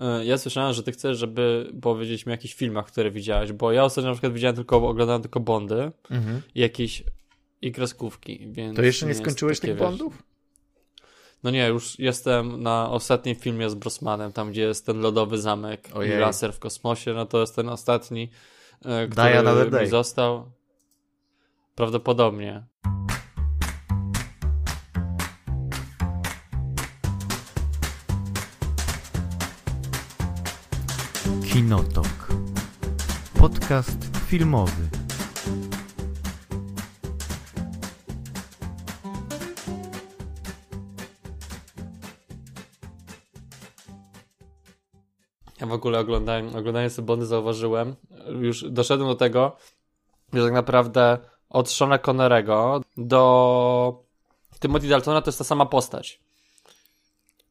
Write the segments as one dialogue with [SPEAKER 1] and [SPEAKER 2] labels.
[SPEAKER 1] e, ja słyszałem, że ty chcesz, żeby powiedzieć mi o jakichś filmach, które widziałeś, bo ja ostatnio na przykład widziałem tylko, oglądałem tylko Bondy
[SPEAKER 2] Mhm.
[SPEAKER 1] i jakieś i kreskówki, więc...
[SPEAKER 2] To jeszcze nie
[SPEAKER 1] jest
[SPEAKER 2] skończyłeś tych Bondów?
[SPEAKER 1] No nie, już jestem na ostatnim filmie z Brosmanem, tam gdzie jest ten lodowy zamek
[SPEAKER 2] Ojej.
[SPEAKER 1] i laser w kosmosie, no to jest ten ostatni, e, który mi został. Prawdopodobnie.
[SPEAKER 3] Kinotok. Podcast filmowy.
[SPEAKER 1] Ja w ogóle oglądałem, oglądając te Bondy zauważyłem, już doszedłem do tego, że tak naprawdę od Shona Connerego do Timothy Daltona to jest ta sama postać.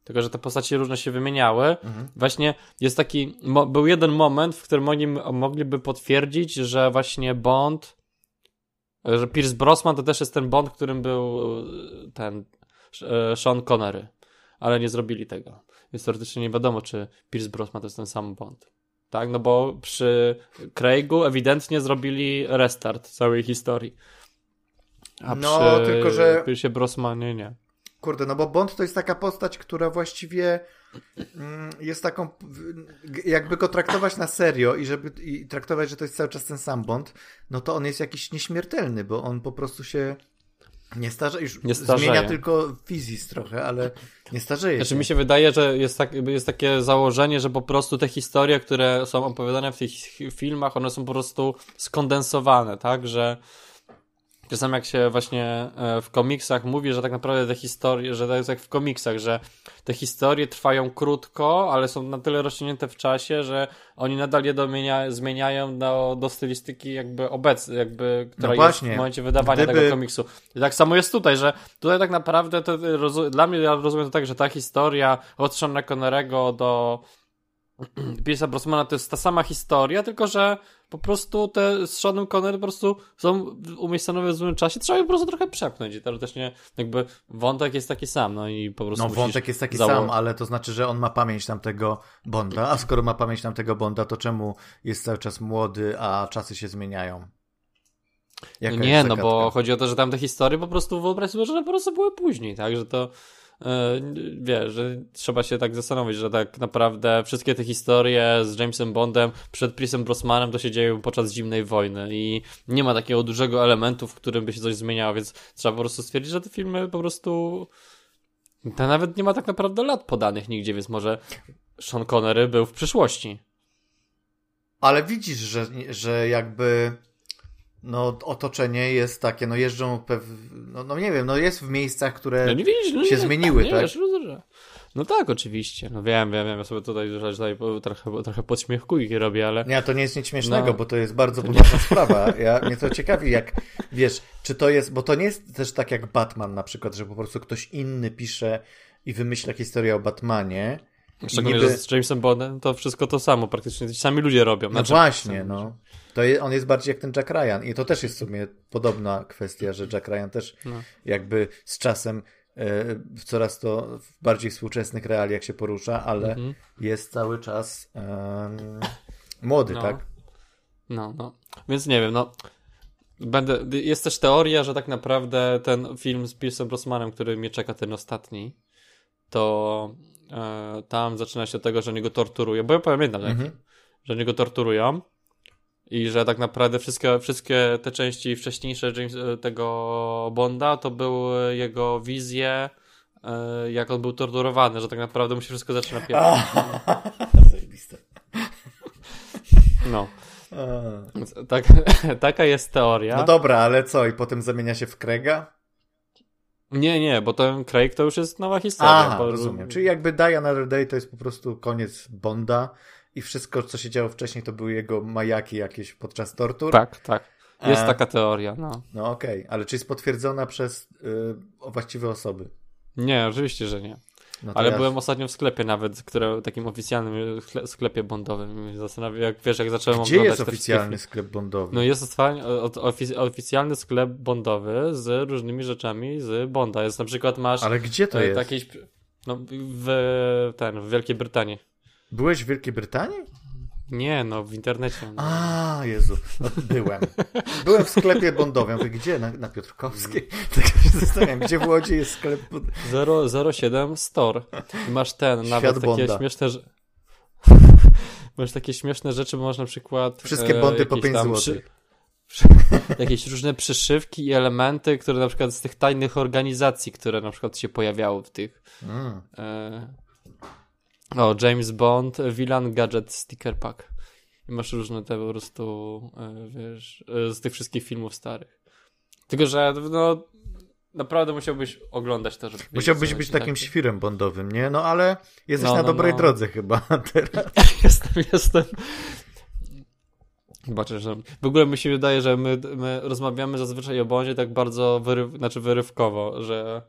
[SPEAKER 1] Tylko, że te postacie różne się wymieniały.
[SPEAKER 2] Mhm.
[SPEAKER 1] Właśnie jest taki, mo, był jeden moment, w którym oni mogliby potwierdzić, że właśnie Bond, że Pierce Brosnan to też jest ten Bond, którym był e, ten e, Sean Connery. Ale nie zrobili tego. Więc teoretycznie nie wiadomo, czy Pierce Brosnan to jest ten sam Bond. Tak, no bo przy Craigu ewidentnie zrobili restart całej historii. A
[SPEAKER 2] No,
[SPEAKER 1] przy
[SPEAKER 2] tylko że-
[SPEAKER 1] Pierce Brosnanie nie.
[SPEAKER 2] Kurde, no bo Bond to jest taka postać, która właściwie mm, jest taką, jakby go traktować na serio i żeby i traktować, że to jest cały czas ten sam Bond, no to on jest jakiś nieśmiertelny, bo on po prostu się nie starzeje, już
[SPEAKER 1] Nie starzeje.
[SPEAKER 2] zmienia tylko fizis trochę, ale nie starzeje
[SPEAKER 1] Znaczy
[SPEAKER 2] się.
[SPEAKER 1] mi się wydaje, że jest, tak, jest takie założenie, że po prostu te historie, które są opowiadane w tych filmach, one są po prostu skondensowane, tak, że czasami jak się właśnie e, w komiksach mówi, że tak naprawdę te historie, że to jest jak w komiksach, że te historie trwają krótko, ale są na tyle rozciągnięte w czasie, że oni nadal je domienia, zmieniają do, do stylistyki jakby obecnej, jakby, która jest
[SPEAKER 2] właśnie.
[SPEAKER 1] w momencie wydawania
[SPEAKER 2] Gdyby-
[SPEAKER 1] tego komiksu. I tak samo jest tutaj, że tutaj tak naprawdę to, dla mnie ja rozumiem to tak, że ta historia od Seana Connerego do Pierce'a Brosmana to jest ta sama historia, tylko że po prostu te z Seanem Connery po prostu są umiejscowione w złym czasie, trzeba je po prostu trochę przepchnąć i teoretycznie jakby wątek jest taki sam, no i po prostu
[SPEAKER 2] No wątek jest taki sam, ale to znaczy, że on ma pamięć tamtego Bonda, a skoro ma pamięć tamtego Bonda, to czemu jest cały czas młody, a czasy się zmieniają? Jaka
[SPEAKER 1] No nie, no bo chodzi o to, że tam te historie po prostu wyobraź sobie, że one po prostu były później, tak, że to wiesz, że trzeba się tak zastanowić, że tak naprawdę wszystkie te historie z Jamesem Bondem przed Chrisem Brosmanem to się dzieją podczas zimnej wojny i nie ma takiego dużego elementu, w którym by się coś zmieniało, więc trzeba po prostu stwierdzić, że te filmy po prostu to nawet nie ma tak naprawdę lat podanych nigdzie, więc może Sean Connery był w przyszłości.
[SPEAKER 2] Ale widzisz, że, że jakby no otoczenie jest takie, no jeżdżą pew... no, no nie wiem, no jest w miejscach, które
[SPEAKER 1] No nie widzisz, no
[SPEAKER 2] się
[SPEAKER 1] nie,
[SPEAKER 2] zmieniły,
[SPEAKER 1] nie,
[SPEAKER 2] tak?
[SPEAKER 1] Wiesz, że... No tak, oczywiście. No wiem, wiem, wiem. Ja sobie tutaj, tutaj trochę, trochę podśmiechkujki robię, ale...
[SPEAKER 2] Nie, to nie jest nic śmiesznego,
[SPEAKER 1] No.
[SPEAKER 2] bo to jest bardzo poważna sprawa. Ja, mnie to ciekawi, jak, wiesz, czy to jest, bo to nie jest też tak jak Batman na przykład, że po prostu ktoś inny pisze i wymyśla historię o Batmanie.
[SPEAKER 1] Szczególnie,
[SPEAKER 2] niby-
[SPEAKER 1] że z Jamesem Bondem to wszystko to samo, praktycznie ci sami ludzie robią.
[SPEAKER 2] No
[SPEAKER 1] Znaczy,
[SPEAKER 2] właśnie,
[SPEAKER 1] sami
[SPEAKER 2] no. To je, on jest bardziej jak ten Jack Ryan i to też jest w sumie podobna kwestia, że Jack Ryan też
[SPEAKER 1] No.
[SPEAKER 2] jakby z czasem e, w coraz to w bardziej współczesnych realiach się porusza, ale
[SPEAKER 1] Mhm.
[SPEAKER 2] jest cały czas em, młody,
[SPEAKER 1] No.
[SPEAKER 2] tak?
[SPEAKER 1] No, no. Więc nie wiem, no. Będę, jest też teoria, że tak naprawdę ten film z Pierce'em Brosmanem, który mnie czeka, ten ostatni, to tam zaczyna się od tego, że oni go torturują, bo ja pamiętam,
[SPEAKER 2] Mhm.
[SPEAKER 1] że oni go torturują i że tak naprawdę wszystkie, wszystkie te części wcześniejsze James, e, tego Bonda to były jego wizje, e, jak on był torturowany, że tak naprawdę mu się wszystko zaczyna pierdolić.
[SPEAKER 2] Zajebiste.
[SPEAKER 1] No. Tak, taka jest teoria.
[SPEAKER 2] No dobra, ale co? I potem zamienia się w Krega?
[SPEAKER 1] Nie, nie, bo ten Craig to już jest nowa historia.
[SPEAKER 2] Aha,
[SPEAKER 1] bo,
[SPEAKER 2] rozumiem. Czyli jakby Die Another Day to jest po prostu koniec Bonda i wszystko, co się działo wcześniej, to były jego majaki jakieś podczas tortur?
[SPEAKER 1] Tak, tak. Jest
[SPEAKER 2] A-
[SPEAKER 1] taka teoria, no.
[SPEAKER 2] No okej, ale czy jest potwierdzona przez y, właściwe osoby?
[SPEAKER 1] Nie, oczywiście, że nie.
[SPEAKER 2] No
[SPEAKER 1] Ale
[SPEAKER 2] ja-
[SPEAKER 1] byłem ostatnio w sklepie nawet, które, takim oficjalnym sklepie bondowym. Zastanawiam, jak wiesz, jak zacząłem
[SPEAKER 2] Gdzie
[SPEAKER 1] oglądać
[SPEAKER 2] jest
[SPEAKER 1] te
[SPEAKER 2] oficjalny sklep bondowy?
[SPEAKER 1] No jest oficjalny sklep bondowy z różnymi rzeczami z Bonda. Jest na przykład masz
[SPEAKER 2] Ale gdzie to
[SPEAKER 1] e,
[SPEAKER 2] jest?
[SPEAKER 1] jakieś no w ten w Wielkiej Brytanii.
[SPEAKER 2] Byłeś w Wielkiej Brytanii?
[SPEAKER 1] Nie, no w internecie. No.
[SPEAKER 2] A, Jezu, no, byłem. Byłem w sklepie bondowym. Mówię, gdzie? Na, na Piotrkowskiej? Tak się zastanawiam, gdzie w Łodzi jest sklep bond-
[SPEAKER 1] 007 Store. I masz ten,
[SPEAKER 2] Świat
[SPEAKER 1] nawet takie
[SPEAKER 2] Bonda.
[SPEAKER 1] śmieszne... że- Masz takie śmieszne rzeczy, bo masz na przykład...
[SPEAKER 2] Wszystkie
[SPEAKER 1] e,
[SPEAKER 2] bondy po
[SPEAKER 1] jakieś
[SPEAKER 2] 5
[SPEAKER 1] tam
[SPEAKER 2] złotych.
[SPEAKER 1] przy- jakieś różne przyszywki i elementy, które na przykład z tych tajnych organizacji, które na przykład się pojawiały w tych
[SPEAKER 2] Mm.
[SPEAKER 1] e... o, James Bond Villain Gadget Sticker Pack i masz różne te po prostu e, wiesz, e, z tych wszystkich filmów starych tylko, że no naprawdę musiałbyś oglądać to, żeby
[SPEAKER 2] Musiałbyś być takim
[SPEAKER 1] tak?
[SPEAKER 2] świrem bondowym, nie? No ale jesteś
[SPEAKER 1] No,
[SPEAKER 2] na
[SPEAKER 1] no,
[SPEAKER 2] dobrej
[SPEAKER 1] no.
[SPEAKER 2] drodze chyba teraz.
[SPEAKER 1] jestem, jestem Zobaczę, że w ogóle mi się wydaje, że my, my rozmawiamy zazwyczaj o Bondzie tak bardzo wyryw, znaczy wyrywkowo, że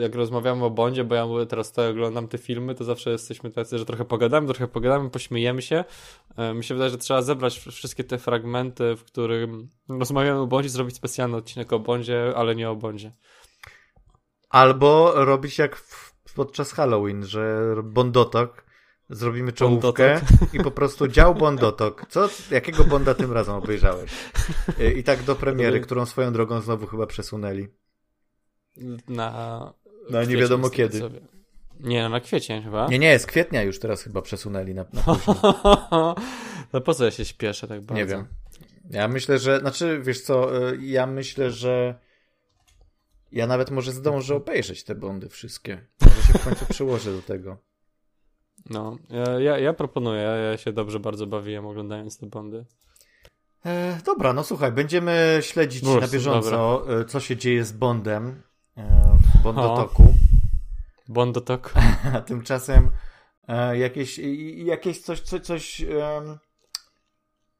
[SPEAKER 1] jak rozmawiamy o Bondzie, bo ja mówię teraz to oglądam te filmy, to zawsze jesteśmy tacy, że trochę pogadamy, trochę pogadamy, pośmiejemy się. E, Mi się wydaje, że trzeba zebrać wszystkie te fragmenty, w którym rozmawiamy o Bondzie, zrobić specjalny odcinek o Bondzie, ale nie o Bondzie.
[SPEAKER 2] Albo robić jak w, podczas Halloween, że Bondotok, zrobimy czołówkę i po prostu dział Bondotok. Co, jakiego Bonda tym razem obejrzałeś? Y, I tak do premiery, którą swoją drogą znowu chyba przesunęli.
[SPEAKER 1] Na,
[SPEAKER 2] No, nie wiadomo kiedy.
[SPEAKER 1] co wiem. Nie, no na kwiecień chyba.
[SPEAKER 2] Nie, nie, z kwietnia już teraz chyba przesunęli na, na
[SPEAKER 1] no po co ja się śpieszę tak bardzo?
[SPEAKER 2] Nie wiem. Ja myślę, że, znaczy, wiesz co, y, ja myślę, że ja nawet może zdążę obejrzeć te Bondy wszystkie. Może się w końcu przyłożę do tego.
[SPEAKER 1] No, ja, ja, proponuję, ja, się dobrze bardzo bawiłem oglądając te Bondy.
[SPEAKER 2] E, dobra, no słuchaj, będziemy śledzić na bieżąco, e, co się dzieje z Bondem w Bondotoku.
[SPEAKER 1] Bondotok.
[SPEAKER 2] A tymczasem e, jakieś, jakieś coś, coś, coś,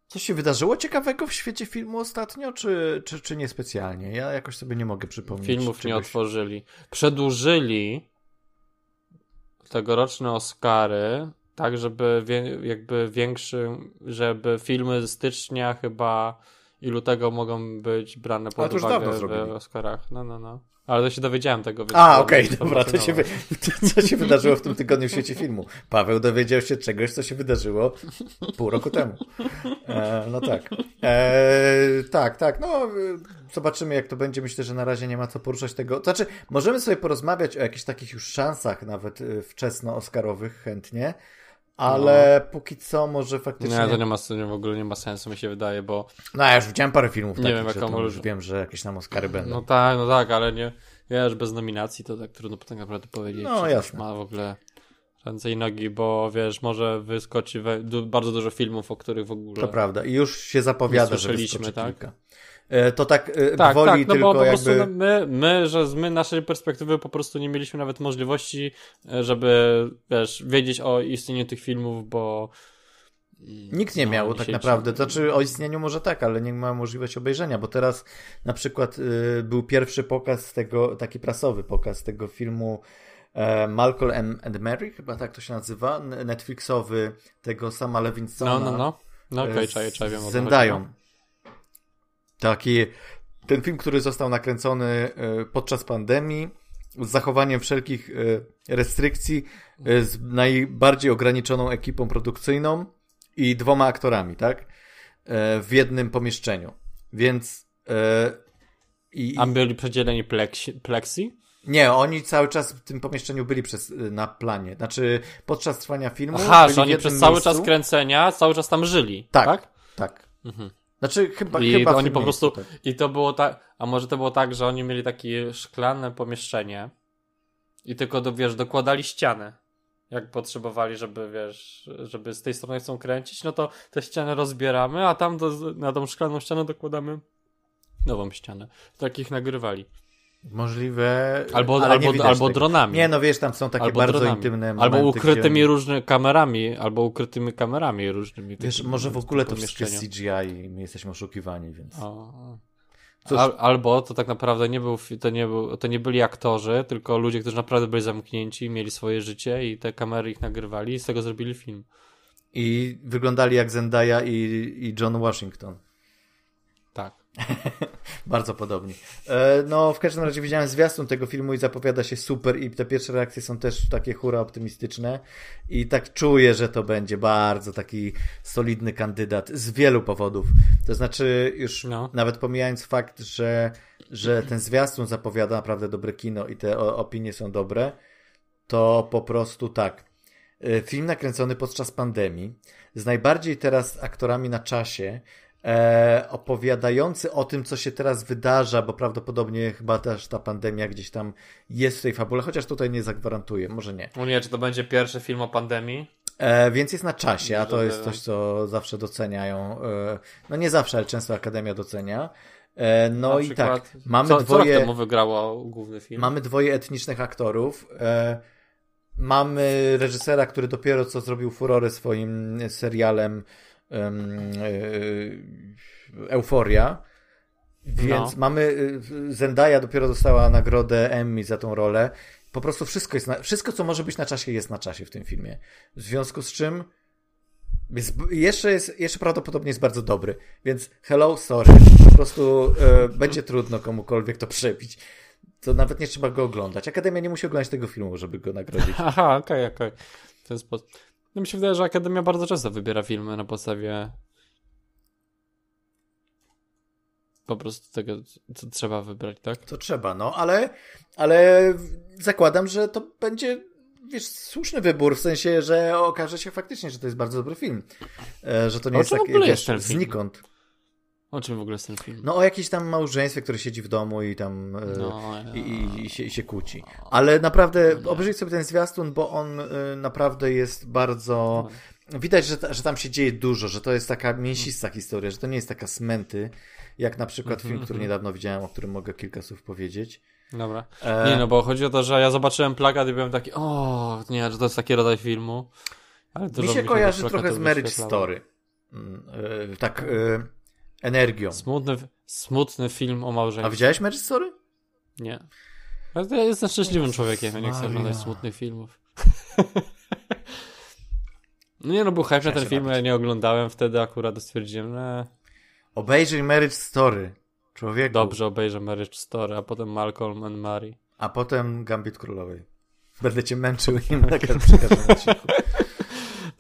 [SPEAKER 2] coś się wydarzyło ciekawego w świecie filmu ostatnio, czy, czy, czy niespecjalnie? Ja jakoś sobie nie mogę przypomnieć.
[SPEAKER 1] Filmów nie
[SPEAKER 2] czegoś.
[SPEAKER 1] otworzyli. Przedłużyli tegoroczne Oscary, tak żeby wie, jakby większy, żeby filmy z stycznia chyba i lutego mogą być brane pod uwagę w
[SPEAKER 2] zrobili.
[SPEAKER 1] Oscarach. No, no, no. Ale to się dowiedziałem tego. więc
[SPEAKER 2] A, okej,
[SPEAKER 1] mnie
[SPEAKER 2] dobra, to się, wy... co się wydarzyło w tym tygodniu w świecie filmu? Paweł dowiedział się czegoś, co się wydarzyło pół roku temu. E, no tak. E, tak, tak, no zobaczymy jak to będzie. Myślę, że na razie nie ma co poruszać tego. Znaczy, możemy sobie porozmawiać o jakichś takich już szansach nawet e, wczesno-oscarowych chętnie, ale póki co może faktycznie...
[SPEAKER 1] Nie, to nie ma, nie, w ogóle nie ma sensu, mi się wydaje, bo
[SPEAKER 2] No ja już widziałem parę filmów
[SPEAKER 1] Nie
[SPEAKER 2] takich,
[SPEAKER 1] wiem,
[SPEAKER 2] że
[SPEAKER 1] jaką
[SPEAKER 2] to już
[SPEAKER 1] może-
[SPEAKER 2] wiem, że jakieś tam Oscary będą.
[SPEAKER 1] No tak, no tak, ale nie, wiesz, bez nominacji to tak trudno tak naprawdę powiedzieć,
[SPEAKER 2] No, jasne.
[SPEAKER 1] ma w ogóle ręce i nogi, bo wiesz, może wyskoczy we, bardzo dużo filmów, o których w ogóle...
[SPEAKER 2] To prawda. I już się zapowiada, że wyskoczy
[SPEAKER 1] tak?
[SPEAKER 2] kilka. E, To tak, e,
[SPEAKER 1] Tak,
[SPEAKER 2] gwoli
[SPEAKER 1] tak, no
[SPEAKER 2] tylko
[SPEAKER 1] bo po
[SPEAKER 2] jakby...
[SPEAKER 1] prostu no, my, my, że z my naszej perspektywy po prostu nie mieliśmy nawet możliwości, e, żeby, wiesz, wiedzieć o istnieniu tych filmów, bo...
[SPEAKER 2] Nikt nie
[SPEAKER 1] no,
[SPEAKER 2] miał tak naprawdę. To znaczy o istnieniu może tak, ale nie ma możliwości obejrzenia, bo teraz na przykład y, był pierwszy pokaz tego, taki prasowy pokaz tego filmu e, Malcolm and, Mary, chyba tak to się nazywa, Netflixowy, tego sama Lewinsona.
[SPEAKER 1] No, no, no. No okej, czaję, wiem
[SPEAKER 2] Zendają. Taki, ten film, który został nakręcony e, podczas pandemii, z zachowaniem wszelkich e, restrykcji, e, z najbardziej ograniczoną ekipą produkcyjną i dwoma aktorami, tak? W jednym pomieszczeniu. Więc. I.
[SPEAKER 1] A byli przedzieleni plexi, plexi?
[SPEAKER 2] nie, oni cały czas w tym pomieszczeniu byli przez, na planie. Znaczy, podczas trwania filmu.
[SPEAKER 1] Aha, że oni przez cały
[SPEAKER 2] miejscu.
[SPEAKER 1] czas kręcenia cały czas tam żyli,
[SPEAKER 2] Tak.
[SPEAKER 1] tak?
[SPEAKER 2] Tak.
[SPEAKER 1] Mhm.
[SPEAKER 2] Znaczy, chyba.
[SPEAKER 1] I
[SPEAKER 2] chyba
[SPEAKER 1] oni po prostu,
[SPEAKER 2] tak.
[SPEAKER 1] i to było tak, a może to było tak, że oni mieli takie szklane pomieszczenie i tylko, do, wiesz, dokładali ścianę. Jak potrzebowali, żeby, wiesz, żeby z tej strony chcą kręcić, no to te ściany rozbieramy, a tam do, na tą szklaną ścianę dokładamy nową ścianę. Takich nagrywali.
[SPEAKER 2] Możliwe.
[SPEAKER 1] Albo, albo, albo
[SPEAKER 2] tego.
[SPEAKER 1] dronami.
[SPEAKER 2] Nie, no wiesz, tam są takie
[SPEAKER 1] albo
[SPEAKER 2] bardzo
[SPEAKER 1] dronami.
[SPEAKER 2] intymne
[SPEAKER 1] Albo
[SPEAKER 2] momenty,
[SPEAKER 1] ukrytymi
[SPEAKER 2] gdzie...
[SPEAKER 1] różnymi kamerami, albo ukrytymi kamerami różnymi.
[SPEAKER 2] Wiesz, może w ogóle to wszystko jest CGI i my jesteśmy oszukiwani, więc...
[SPEAKER 1] O. Al, albo to tak naprawdę nie był, to nie, był, to nie byli aktorzy, tylko ludzie, którzy naprawdę byli zamknięci, mieli swoje życie i te kamery ich nagrywali i z tego zrobili film.
[SPEAKER 2] I wyglądali jak Zendaya i, i John Washington. Bardzo podobnie. E, no, w każdym razie widziałem zwiastun tego filmu i zapowiada się super i te pierwsze reakcje są też takie hura optymistyczne i tak czuję, że to będzie bardzo taki solidny kandydat z wielu powodów. To znaczy już no. nawet pomijając fakt, że, że ten zwiastun zapowiada naprawdę dobre kino i te opinie są dobre, to po prostu tak. E, film nakręcony podczas pandemii, z najbardziej teraz aktorami na czasie, e, opowiadający o tym, co się teraz wydarza, bo prawdopodobnie chyba też ta pandemia gdzieś tam jest w tej fabule, chociaż tutaj nie zagwarantuję, może nie.
[SPEAKER 1] No nie, czy to będzie pierwszy film o pandemii?
[SPEAKER 2] E, więc jest na czasie, a to jest coś, co zawsze doceniają. E, no nie zawsze, ale często Akademia docenia. E, no na i przykład, tak, mamy
[SPEAKER 1] co,
[SPEAKER 2] dwoje.
[SPEAKER 1] Co temu wygrało główny film?
[SPEAKER 2] Mamy dwoje etnicznych aktorów. E, mamy reżysera, który dopiero co zrobił furorę swoim serialem euforia. Więc no. mamy. Y, Zendaya dopiero dostała nagrodę Emmy za tą rolę. Po prostu wszystko jest. Na, wszystko, co może być na czasie, jest na czasie w tym filmie. W związku z czym. Jest, jeszcze, jest, jeszcze prawdopodobnie jest bardzo dobry. Więc hello, sorry. Po prostu e, będzie trudno komukolwiek to przebić. To nawet nie trzeba go oglądać. Akademia nie musi oglądać tego filmu, żeby go nagrodzić.
[SPEAKER 1] Aha, okej, okay, okej. Okay. W ten sposób. No mi się wydaje, że Akademia bardzo często wybiera filmy na podstawie po prostu tego, co trzeba wybrać, tak?
[SPEAKER 2] To trzeba, no, ale, ale zakładam, że to będzie wiesz, słuszny wybór, w sensie, że okaże się faktycznie, że to jest bardzo dobry film. E, że to nie jest tak, wiesz, jest znikąd.
[SPEAKER 1] O czym w ogóle jest ten film?
[SPEAKER 2] No o jakimś tam małżeństwie, które siedzi w domu i tam e, no, i, i, i, się, i, się, kłóci. Ale naprawdę no, obejrzyj sobie ten zwiastun, bo on e, naprawdę jest bardzo... Widać, że, że tam się dzieje dużo, że to jest taka mięsista historia, że to nie jest taka smenty, jak na przykład film, który niedawno widziałem, o którym mogę kilka słów powiedzieć.
[SPEAKER 1] Dobra. E... Nie, no bo chodzi o to, że ja zobaczyłem plakat i byłem taki, o, nie, że to jest taki rodzaj filmu.
[SPEAKER 2] Ale mi się kojarzy trochę z Marriage Story. Mm, tak energią.
[SPEAKER 1] Smutny, smutny film o małżeństwie.
[SPEAKER 2] A widziałeś Marriage Story?
[SPEAKER 1] Nie. Ja jestem szczęśliwym człowiekiem, ja nie chcę oglądać smutnych filmów. no nie no, był hype na ten film, ja nie oglądałem wtedy akurat stwierdziłem, że...
[SPEAKER 2] Obejrzyj Marriage Story, człowieku.
[SPEAKER 1] Dobrze, obejrzę Marriage Story, a potem Malcolm and Mary.
[SPEAKER 2] A potem Gambit Królowej. Będę cię męczył im na każdym.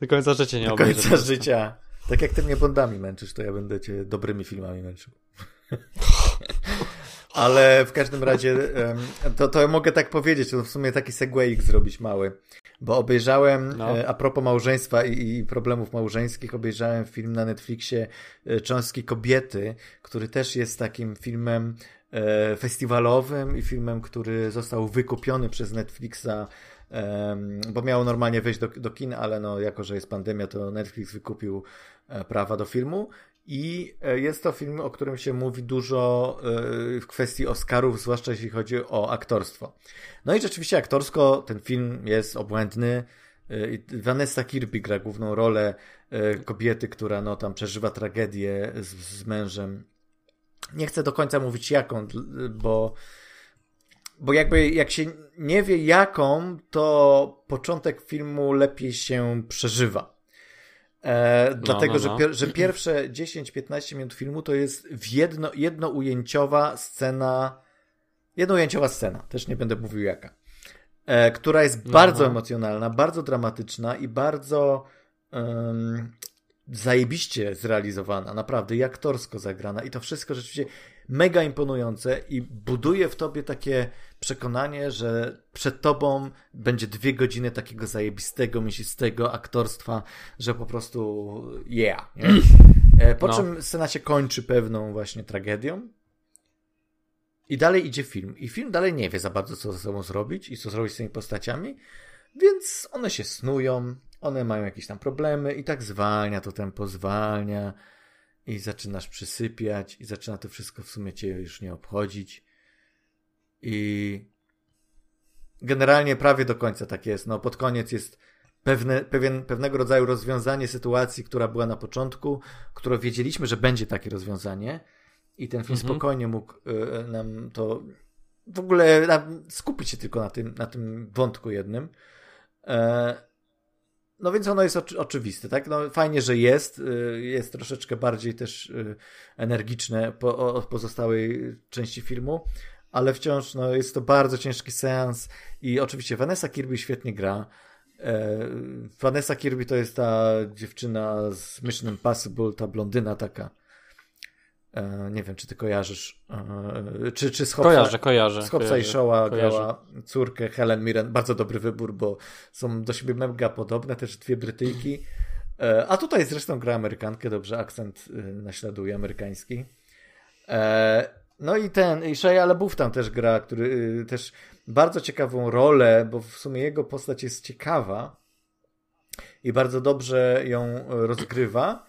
[SPEAKER 1] Do końca życia nie obejrzę.
[SPEAKER 2] Do końca życia. Tak jak ty mnie Bondami męczysz, to ja będę cię dobrymi filmami męczył. Ale w każdym razie to, to mogę tak powiedzieć, to w sumie taki segwayik zrobić mały. Bo obejrzałem, no. E, a propos małżeństwa i, i, problemów małżeńskich, obejrzałem film na Netflixie e, Cząstki Kobiety, który też jest takim filmem e, festiwalowym i filmem, który został wykupiony przez Netflixa bo miało normalnie wejść do, do kin, ale no, jako że jest pandemia, to Netflix wykupił e, prawa do filmu. I e, jest to film, o którym się mówi dużo e, w kwestii Oscarów, zwłaszcza jeśli chodzi o aktorstwo. No i rzeczywiście aktorsko ten film jest obłędny. Vanessa Kirby gra główną rolę kobiety, która no, tam przeżywa tragedię z, z mężem. Nie chcę do końca mówić jaką, bo bo jakby jak się nie wie jaką, to początek filmu lepiej się przeżywa. E, no, dlatego, no, no. Że, że pierwsze 10-15 minut filmu to jest jedno, jednoujęciowa scena, jednoujęciowa scena, też nie będę mówił jaka, e, która jest no, bardzo no. emocjonalna, bardzo dramatyczna i bardzo um, zajebiście zrealizowana, naprawdę i aktorsko zagrana i to wszystko rzeczywiście mega imponujące i buduje w tobie takie przekonanie, że przed tobą będzie dwie godziny takiego zajebistego, mięsistego aktorstwa, że po prostu yeah. Nie? E, po no. czym scena się kończy pewną właśnie tragedią i dalej idzie film. I film dalej nie wie za bardzo, co ze sobą zrobić i co zrobić z tymi postaciami, więc one się snują, one mają jakieś tam problemy i tak zwalnia to tempo, zwalnia i zaczynasz przysypiać i zaczyna to wszystko w sumie cię już nie obchodzić. I generalnie prawie do końca tak jest. No, pod koniec jest pewne, pewien, pewnego rodzaju rozwiązanie sytuacji, która była na początku, którą wiedzieliśmy, że będzie takie rozwiązanie. I ten film mhm. spokojnie mógł y, nam to w ogóle skupić się tylko na tym, na tym wątku jednym. E, no więc ono jest oczy, oczywiste, tak? No fajnie, że jest. Y, jest troszeczkę bardziej też y, energiczne po, od pozostałej części filmu, ale wciąż no, jest to bardzo ciężki seans i oczywiście Vanessa Kirby świetnie gra. E, Vanessa Kirby to jest ta dziewczyna z Mission Impossible, ta blondyna taka. E, nie wiem, czy ty kojarzysz. E, czy, czy z Hopsa,
[SPEAKER 1] kojarzę, kojarzę.
[SPEAKER 2] Z Hopsa i Showa grała córkę Helen Mirren. Bardzo dobry wybór, bo są do siebie mega podobne, też dwie Brytyjki. A tutaj zresztą gra Amerykankę, dobrze akcent naśladuje amerykański. No i ten, i Shia LaBeouf tam też gra, który też bardzo ciekawą rolę, bo w sumie jego postać jest ciekawa i bardzo dobrze ją rozgrywa.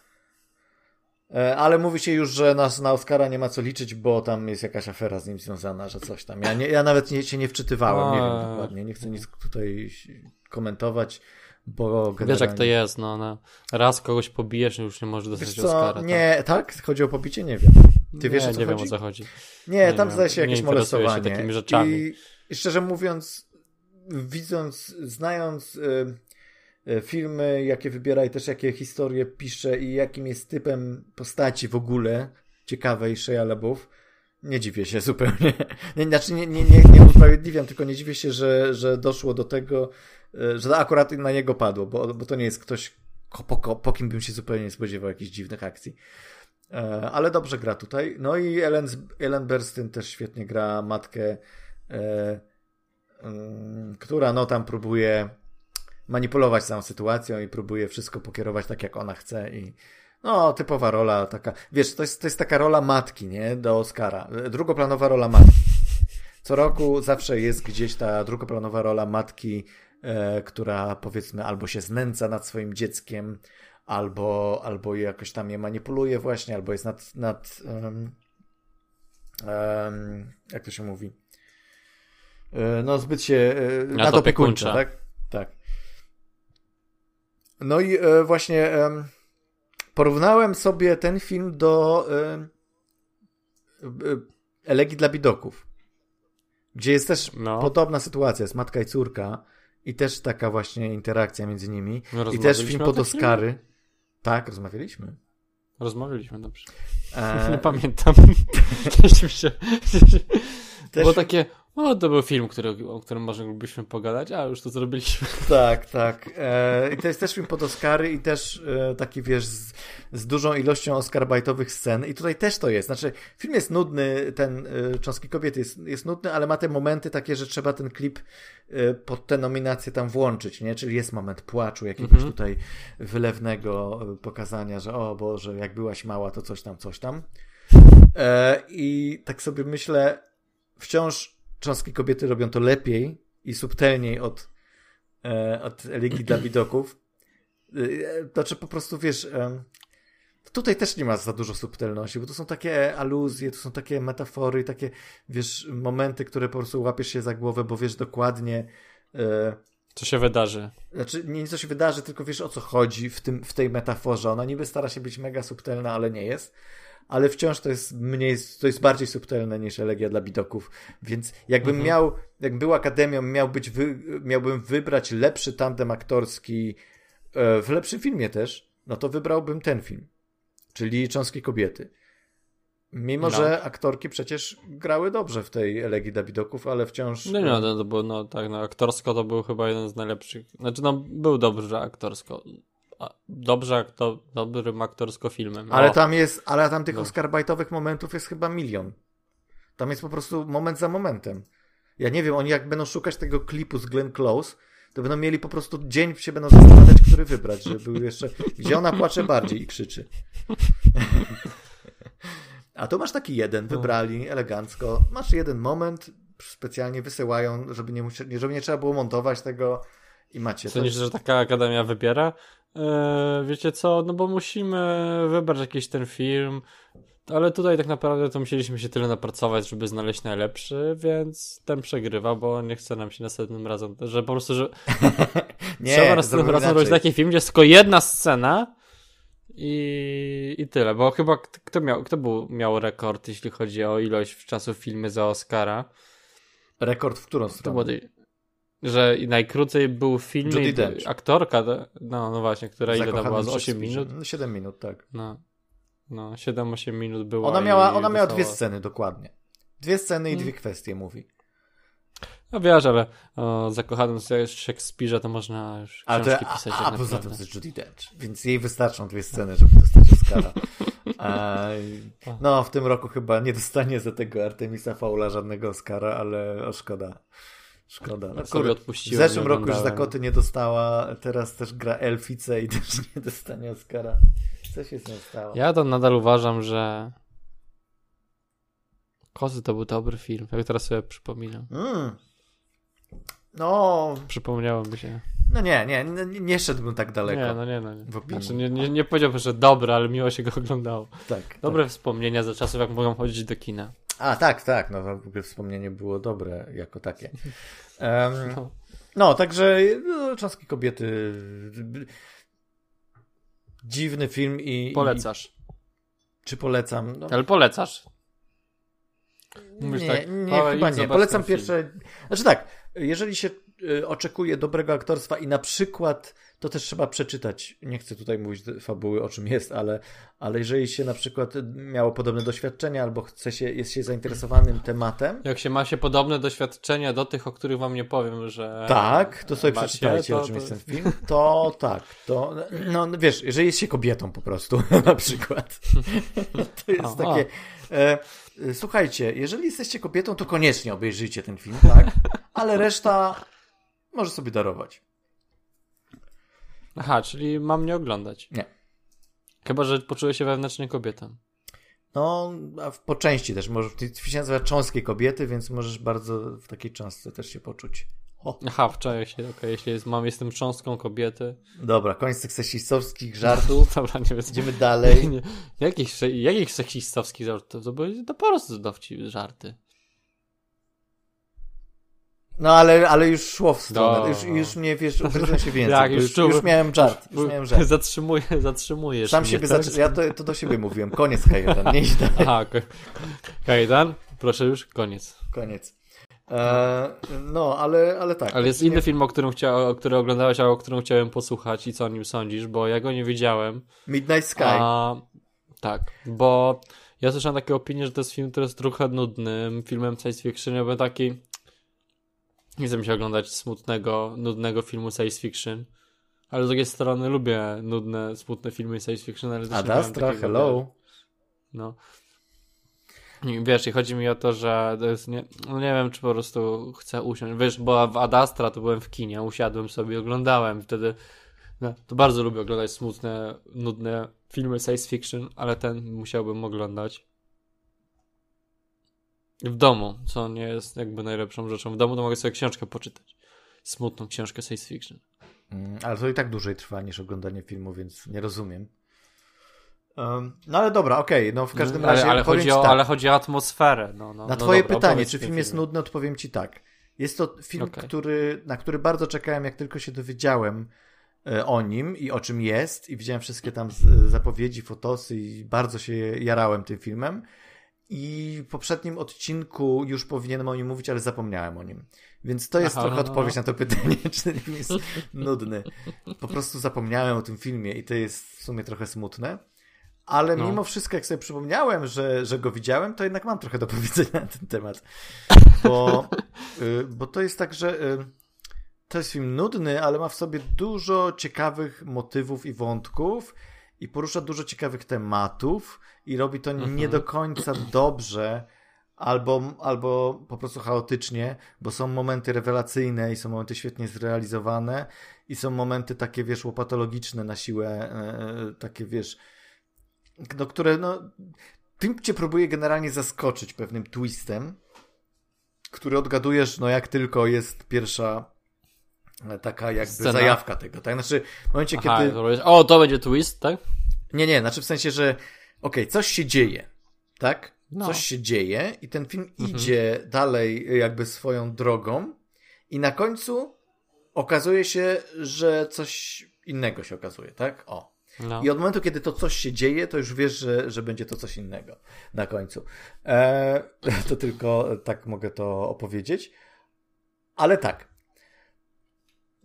[SPEAKER 2] E, ale mówi się już, że na, na Oscara nie ma co liczyć, bo tam jest jakaś afera z nim związana, że coś tam. Ja, nie, ja nawet nie, się nie wczytywałem, nie wiem dokładnie, nie chcę nic tutaj komentować, bo generalnie...
[SPEAKER 1] Wiesz jak to jest, no, no. raz kogoś pobijesz, już nie możesz dostać
[SPEAKER 2] co?
[SPEAKER 1] Oscara.
[SPEAKER 2] Tak? Nie, tak? Chodzi o pobicie? Nie wiem. Ty wiesz,
[SPEAKER 1] nie,
[SPEAKER 2] o co
[SPEAKER 1] nie
[SPEAKER 2] chodzi?
[SPEAKER 1] wiem o co chodzi.
[SPEAKER 2] Nie, nie tam zdaje się jakieś molestowanie.
[SPEAKER 1] Się takimi rzeczami.
[SPEAKER 2] I, szczerze mówiąc, widząc, znając... Yy, filmy, jakie wybiera i też jakie historie pisze i jakim jest typem postaci w ogóle ciekawej Shia LaBeouf, nie dziwię się zupełnie. Nie, znaczy nie, nie, nie, nie usprawiedliwiam, tylko nie dziwię się, że, że doszło do tego, e, że akurat na niego padło, bo, bo to nie jest ktoś, po, po kim bym się zupełnie nie spodziewał jakichś dziwnych akcji. E, ale dobrze gra tutaj. No i Ellen, Ellen Burstyn też świetnie gra matkę, e, mm, która no tam próbuje manipulować całą sytuacją i próbuje wszystko pokierować tak, jak ona chce i no, typowa rola taka, wiesz, to jest, to jest taka rola matki, nie, do Oscara, drugoplanowa rola matki. Co roku zawsze jest gdzieś ta drugoplanowa rola matki, która powiedzmy albo się znęca nad swoim dzieckiem, albo, albo jakoś tam je manipuluje właśnie, albo jest nad, nad um, um, jak to się mówi, e, no zbyt się e, nadopiekuńcza, tak? Tak. No i e, właśnie e, porównałem sobie ten film do e, Elegii dla Bidoków, gdzie jest też no. podobna sytuacja, jest matka i córka i też taka właśnie interakcja między nimi. I też film pod Oscary. Tak, rozmawialiśmy.
[SPEAKER 1] Rozmawialiśmy, dobrze. E... Nie pamiętam. Też się... Też... Było takie, o, to był film, który, o którym moglibyśmy pogadać, a już to zrobiliśmy.
[SPEAKER 2] Tak, tak. E, I to jest też film pod Oscary i też e, taki, wiesz, z, z dużą ilością Oscarbajtowych scen. I tutaj też to jest. Znaczy, film jest nudny, ten e, Cząstki Kobiety jest, jest nudny, ale ma te momenty takie, że trzeba ten klip e, pod te nominacje tam włączyć, nie? Czyli jest moment płaczu, jakiegoś mhm. tutaj wylewnego e, pokazania, że o Boże, jak byłaś mała, to coś tam, coś tam. E, I tak sobie myślę, wciąż cząstki kobiety robią to lepiej i subtelniej od, e, od Ligi dla Widoków. E, to czy po prostu wiesz, e, tutaj też nie ma za dużo subtelności, bo to są takie aluzje, to są takie metafory, takie wiesz, momenty, które po prostu łapiesz się za głowę, bo wiesz dokładnie.
[SPEAKER 1] Co się wydarzy.
[SPEAKER 2] Znaczy, nie co się wydarzy, tylko wiesz o co chodzi w, tym, w tej metaforze. Ona niby stara się być mega subtelna, ale nie jest ale wciąż to jest mniej, to jest bardziej subtelne niż elegia dla bidoków. Więc jakbym mhm. miał, jak był akademią, miał być wy, miałbym wybrać lepszy tandem aktorski e, w lepszym filmie też, no to wybrałbym ten film, czyli Cząstki Kobiety. Mimo, no. że aktorki przecież grały dobrze w tej Elegii Dawidoków, ale wciąż...
[SPEAKER 1] No, no, no, bo no, tak, no, aktorsko to był chyba jeden z najlepszych, znaczy no, był dobrze aktorsko dobrze, to dobrym aktorsko filmem.
[SPEAKER 2] Ale tam jest, ale tam tych no. Oscarbajtowych momentów jest chyba milion. Tam jest po prostu moment za momentem. Ja nie wiem, oni jak będą szukać tego klipu z Glenn Close, to będą mieli po prostu dzień się będą zastanawiać, który wybrać, żeby był jeszcze, gdzie ona płacze bardziej i krzyczy. A tu masz taki jeden, no. wybrali elegancko. Masz jeden moment, specjalnie wysyłają, żeby nie, żeby nie trzeba było montować tego i macie.
[SPEAKER 1] Sądzisz, że taka akademia wybiera? Eee, wiecie co, no bo musimy wybrać jakiś ten film, ale tutaj tak naprawdę to musieliśmy się tyle napracować, żeby znaleźć najlepszy, więc ten przegrywa, bo nie chce nam się następnym razem, że po prostu, że nie, trzeba następnym razem robić taki film, gdzie jest tylko jedna scena i, i tyle, bo chyba kto miał, kto był, miał rekord, jeśli chodzi o ilość czasu filmy za Oscara?
[SPEAKER 2] Rekord w którą stronę?
[SPEAKER 1] Że najkrócej był film aktorka, to- no, no właśnie, która ile tam była, z
[SPEAKER 2] przez
[SPEAKER 1] 8
[SPEAKER 2] Fisze.
[SPEAKER 1] minut?
[SPEAKER 2] No, 7 minut, tak.
[SPEAKER 1] No, no 7-8 minut było.
[SPEAKER 2] Ona miała, ona miała dwie sceny dokładnie. Dwie sceny i
[SPEAKER 1] Mm.
[SPEAKER 2] dwie kwestie mówi.
[SPEAKER 1] No wiesz, ale o zakochanym Szekspirze to można już
[SPEAKER 2] Ale to,
[SPEAKER 1] książki
[SPEAKER 2] a,
[SPEAKER 1] pisać
[SPEAKER 2] a, a poza tym to jest Judy Dench, więc jej wystarczą dwie sceny, żeby dostać Oscara. No, w tym roku chyba nie dostanie za tego Artemisa Faula żadnego Oscara, ale o, szkoda. Szkoda. No,
[SPEAKER 1] sobie
[SPEAKER 2] kurde, w zeszłym roku już za koty nie dostała, teraz też gra Elfice i też nie dostanie Oscara. Co się z nią stało?
[SPEAKER 1] Ja to nadal uważam, że Kozy to był dobry film, jak teraz sobie przypominam.
[SPEAKER 2] Mm. No,
[SPEAKER 1] Przypomniało mi się.
[SPEAKER 2] no nie, nie, nie, nie szedłbym tak daleko.
[SPEAKER 1] Nie, no nie, no nie.
[SPEAKER 2] W opinii.
[SPEAKER 1] Znaczy, nie, nie, nie powiedziałbym, że dobre, ale miło się go oglądało.
[SPEAKER 2] Tak,
[SPEAKER 1] Dobre wspomnienia ze czasów, jak mogłem chodzić do kina.
[SPEAKER 2] A, tak, tak, no w ogóle wspomnienie było dobre jako takie. Em,
[SPEAKER 1] No.
[SPEAKER 2] no, także no, Czaski Kobiety dziwny film i...
[SPEAKER 1] Polecasz.
[SPEAKER 2] I, czy polecam? No,
[SPEAKER 1] Ale polecasz.
[SPEAKER 2] nie,
[SPEAKER 1] Mówisz
[SPEAKER 2] nie,
[SPEAKER 1] tak,
[SPEAKER 2] nie chyba nie. Polecam
[SPEAKER 1] ten film.
[SPEAKER 2] pierwsze... Znaczy tak, jeżeli się y, oczekuje dobrego aktorstwa i na przykład, to też trzeba przeczytać, nie chcę tutaj mówić fabuły o czym jest, ale, ale jeżeli się na przykład miało podobne doświadczenia albo chce się, jest się zainteresowanym tematem,
[SPEAKER 1] Jak się ma się podobne doświadczenia do tych, o których wam nie powiem, że.
[SPEAKER 2] Tak, to sobie
[SPEAKER 1] macie,
[SPEAKER 2] przeczytajcie,
[SPEAKER 1] to-
[SPEAKER 2] o czym
[SPEAKER 1] to-
[SPEAKER 2] jest ten film. To tak, to no no wiesz, jeżeli jest się kobietą po prostu, na przykład. To jest
[SPEAKER 1] Aha.
[SPEAKER 2] takie. E, słuchajcie, jeżeli jesteście kobietą, to koniecznie obejrzyjcie ten film, tak? Ale reszta może sobie darować.
[SPEAKER 1] Aha, czyli mam nie oglądać.
[SPEAKER 2] Nie.
[SPEAKER 1] Chyba, że poczuję się wewnętrznie kobietą.
[SPEAKER 2] No, a w, po części też. Może, film się nazywa Cząstkie Kobiety, więc możesz bardzo w takiej cząstce też się poczuć. O,
[SPEAKER 1] Aha, wczoraj się, okej, jeśli jest, mam, jestem cząstką kobiety.
[SPEAKER 2] dobra, koniec tych seksistowskich żartów.
[SPEAKER 1] Dobra, nie wiem.
[SPEAKER 2] Idziemy dalej.
[SPEAKER 1] Nie, jakich, jakich seksistowskich żartów? To były po prostu dowcip, żarty.
[SPEAKER 2] No ale, ale już szło w stronę.
[SPEAKER 1] No.
[SPEAKER 2] Już, już mnie, wiesz, ugryzłem się więcej.
[SPEAKER 1] Tak, już czułem-
[SPEAKER 2] już miałem żart. Już miałem żart.
[SPEAKER 1] Zatrzymuję, zatrzymujesz
[SPEAKER 2] Sam
[SPEAKER 1] mnie,
[SPEAKER 2] siebie
[SPEAKER 1] tak?
[SPEAKER 2] Ja to, to do siebie mówiłem. Koniec Kajetan, nie idź dalej.
[SPEAKER 1] Aha, ko- Kajdan, proszę już, koniec.
[SPEAKER 2] Koniec. E, no, ale, ale tak.
[SPEAKER 1] Ale jest
[SPEAKER 2] Nie-
[SPEAKER 1] inny film, o którym, chcia, o który oglądałeś, a o którym chciałem posłuchać i co o nim sądzisz, bo ja go nie widziałem.
[SPEAKER 2] Midnight Sky.
[SPEAKER 1] A, tak, bo ja słyszałem takie opinie, że to jest film, który jest trochę nudnym filmem science fiction, ja byłem taki nie chcę mi się oglądać smutnego, nudnego filmu science fiction, ale z drugiej strony lubię nudne, smutne filmy science fiction, ale też
[SPEAKER 2] Ad
[SPEAKER 1] nie miałem
[SPEAKER 2] Astra,
[SPEAKER 1] takiego,
[SPEAKER 2] hello.
[SPEAKER 1] No. Wiesz, i chodzi mi o to, że to jest nie, no nie wiem, czy po prostu chcę usiąść. Wiesz, bo w Ad Astra to byłem w kinie, usiadłem sobie, oglądałem. Wtedy no, to bardzo lubię oglądać smutne, nudne filmy science fiction, ale ten musiałbym oglądać w domu, co nie jest jakby najlepszą rzeczą. W domu to mogę sobie książkę poczytać. Smutną książkę science fiction.
[SPEAKER 2] Mm, Ale to i tak dłużej trwa niż oglądanie filmu, więc nie rozumiem. Um, no ale dobra, okej, no w każdym razie
[SPEAKER 1] ale, ale, chodzi o,
[SPEAKER 2] tak.
[SPEAKER 1] ale chodzi o atmosferę. No, no,
[SPEAKER 2] Na
[SPEAKER 1] no
[SPEAKER 2] twoje
[SPEAKER 1] dobra,
[SPEAKER 2] pytanie, czy film jest nudny, odpowiem ci tak. Jest to film,
[SPEAKER 1] Okej.
[SPEAKER 2] który, na który bardzo czekałem, jak tylko się dowiedziałem e, o nim i o czym jest i widziałem wszystkie tam zapowiedzi, fotosy i bardzo się jarałem tym filmem. I w poprzednim odcinku już powinienem o nim mówić, ale zapomniałem o nim. Więc to jest
[SPEAKER 1] Aha,
[SPEAKER 2] trochę
[SPEAKER 1] no,
[SPEAKER 2] odpowiedź
[SPEAKER 1] no.
[SPEAKER 2] na to pytanie, czy ten film jest nudny. Po prostu zapomniałem o tym filmie i to jest w sumie trochę smutne. Ale
[SPEAKER 1] No.
[SPEAKER 2] mimo wszystko, jak sobie przypomniałem, że, że go widziałem, to jednak mam trochę do powiedzenia na ten temat. Bo, y, bo to jest tak, że y, to jest film nudny, ale ma w sobie dużo ciekawych motywów i wątków i porusza dużo ciekawych tematów i robi to
[SPEAKER 1] Mhm.
[SPEAKER 2] nie do końca dobrze albo, albo po prostu chaotycznie, bo są momenty rewelacyjne i są momenty świetnie zrealizowane i są momenty takie, wiesz, łopatologiczne na siłę, e, takie, wiesz, no, które, no, film cię próbuje generalnie zaskoczyć pewnym twistem, który odgadujesz, no, jak tylko jest pierwsza e, taka jakby
[SPEAKER 1] Scena.
[SPEAKER 2] zajawka tego, tak? Znaczy, w momencie,
[SPEAKER 1] Aha,
[SPEAKER 2] kiedy...
[SPEAKER 1] to O, to będzie twist, tak?
[SPEAKER 2] Nie, nie, znaczy w sensie, że okej, coś się dzieje, tak?
[SPEAKER 1] No.
[SPEAKER 2] Coś się dzieje i ten film
[SPEAKER 1] Mhm.
[SPEAKER 2] idzie dalej jakby swoją drogą i na końcu okazuje się, że coś innego się okazuje, tak? O.
[SPEAKER 1] No.
[SPEAKER 2] I od momentu, kiedy to coś się dzieje, to już wiesz, że, że będzie to coś innego na końcu. E, to tylko tak mogę to opowiedzieć. Ale tak.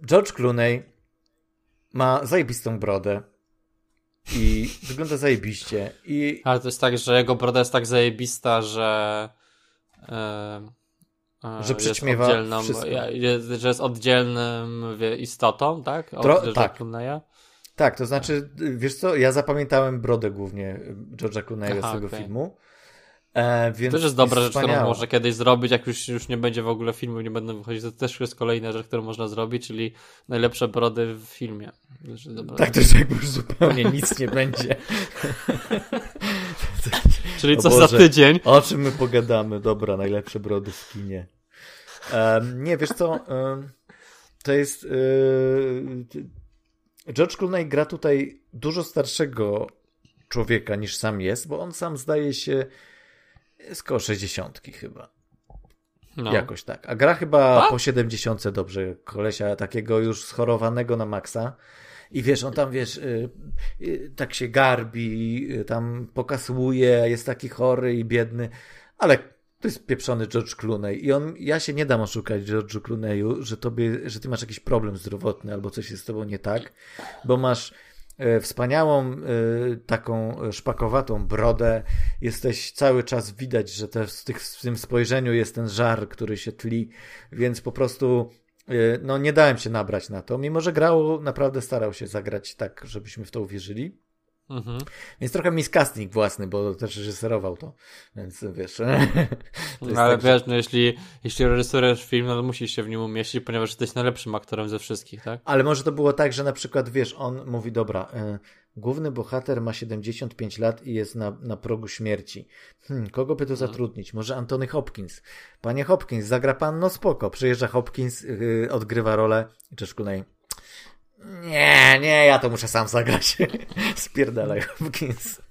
[SPEAKER 2] George Clooney ma zajebistą brodę i wygląda zajebiście. I...
[SPEAKER 1] Ale to jest tak, że jego broda jest tak zajebista, że. E, e,
[SPEAKER 2] że przyćmiewa
[SPEAKER 1] jest jest, że jest oddzielnym wie, istotą, tak? Od
[SPEAKER 2] Tro- tak.
[SPEAKER 1] Clooney'a?
[SPEAKER 2] Tak, to znaczy, wiesz co, ja zapamiętałem brodę głównie George'a Clooney'a z tego
[SPEAKER 1] okej.
[SPEAKER 2] filmu. E, więc
[SPEAKER 1] To też jest dobra rzecz, którą można kiedyś zrobić, jak już, już nie będzie w ogóle filmu, nie będą wychodzić. To też jest kolejna rzecz, którą można zrobić, czyli najlepsze brody w filmie. Też jest
[SPEAKER 2] Tak, jest jakby już zupełnie nic nie będzie.
[SPEAKER 1] Czyli co za
[SPEAKER 2] Boże.
[SPEAKER 1] tydzień?
[SPEAKER 2] O czym my pogadamy? Dobra, najlepsze brody w kinie. Em, nie, wiesz co, em, to jest... y, George Clooney gra tutaj dużo starszego człowieka niż sam jest, bo on sam zdaje się jest koło 60 chyba.
[SPEAKER 1] No.
[SPEAKER 2] Jakoś tak. A gra chyba
[SPEAKER 1] A?
[SPEAKER 2] po 70 dobrze kolesia, takiego już schorowanego na maksa. I wiesz, on tam, wiesz, y, y, tak się garbi, y, tam pokasłuje, jest taki chory i biedny, ale to jest pieprzony George Clooney i on, ja się nie dam oszukać George'u Clooney'u, że tobie, że ty masz jakiś problem zdrowotny albo coś jest z tobą nie tak, bo masz wspaniałą e, taką szpakowatą brodę, jesteś cały czas widać, że te, w, tych, w tym spojrzeniu jest ten żar, który się tli, więc po prostu e, no nie dałem się nabrać na to, mimo że grał, naprawdę starał się zagrać tak, żebyśmy w to uwierzyli.
[SPEAKER 1] Mhm.
[SPEAKER 2] Więc trochę miscasting własny, bo też reżyserował to, więc wiesz.
[SPEAKER 1] No, ale
[SPEAKER 2] tak,
[SPEAKER 1] wiesz, no jeśli, jeśli reżyserujesz film, no to musisz się w nim umieścić, ponieważ jesteś najlepszym aktorem ze wszystkich, tak?
[SPEAKER 2] Ale może to było tak, że na przykład, wiesz, on mówi, dobra, y, główny bohater ma 75 lat i jest na, na progu śmierci. Hmm, kogo by tu zatrudnić? Może Antony Hopkins. Panie Hopkins, zagra pan? No spoko. Przyjeżdża Hopkins, y, odgrywa rolę Clooney. Nie, nie, ja to muszę sam zagrać. Spierdalaj Hopkins.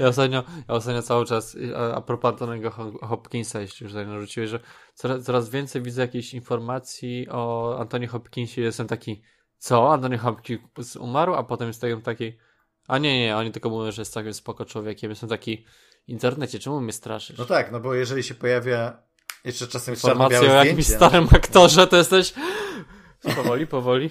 [SPEAKER 1] Ja ostatnio, ja ostatnio cały czas, a, a propos Antonego Ho- Hopkinsa, jeśli już tutaj narzuciłeś, że coraz, coraz więcej widzę jakichś informacji o Antoni Hopkinsie jestem taki, co? Antoni Hopkins umarł, a potem jestem taki, a nie, nie, oni tylko mówią, że jest całkiem spoko człowiekiem. Jestem taki, internecie, czemu mnie straszysz?
[SPEAKER 2] No tak, no bo jeżeli się pojawia jeszcze czasem
[SPEAKER 1] Informacja o jakimś
[SPEAKER 2] no.
[SPEAKER 1] starym aktorze, to jesteś... Powoli, powoli.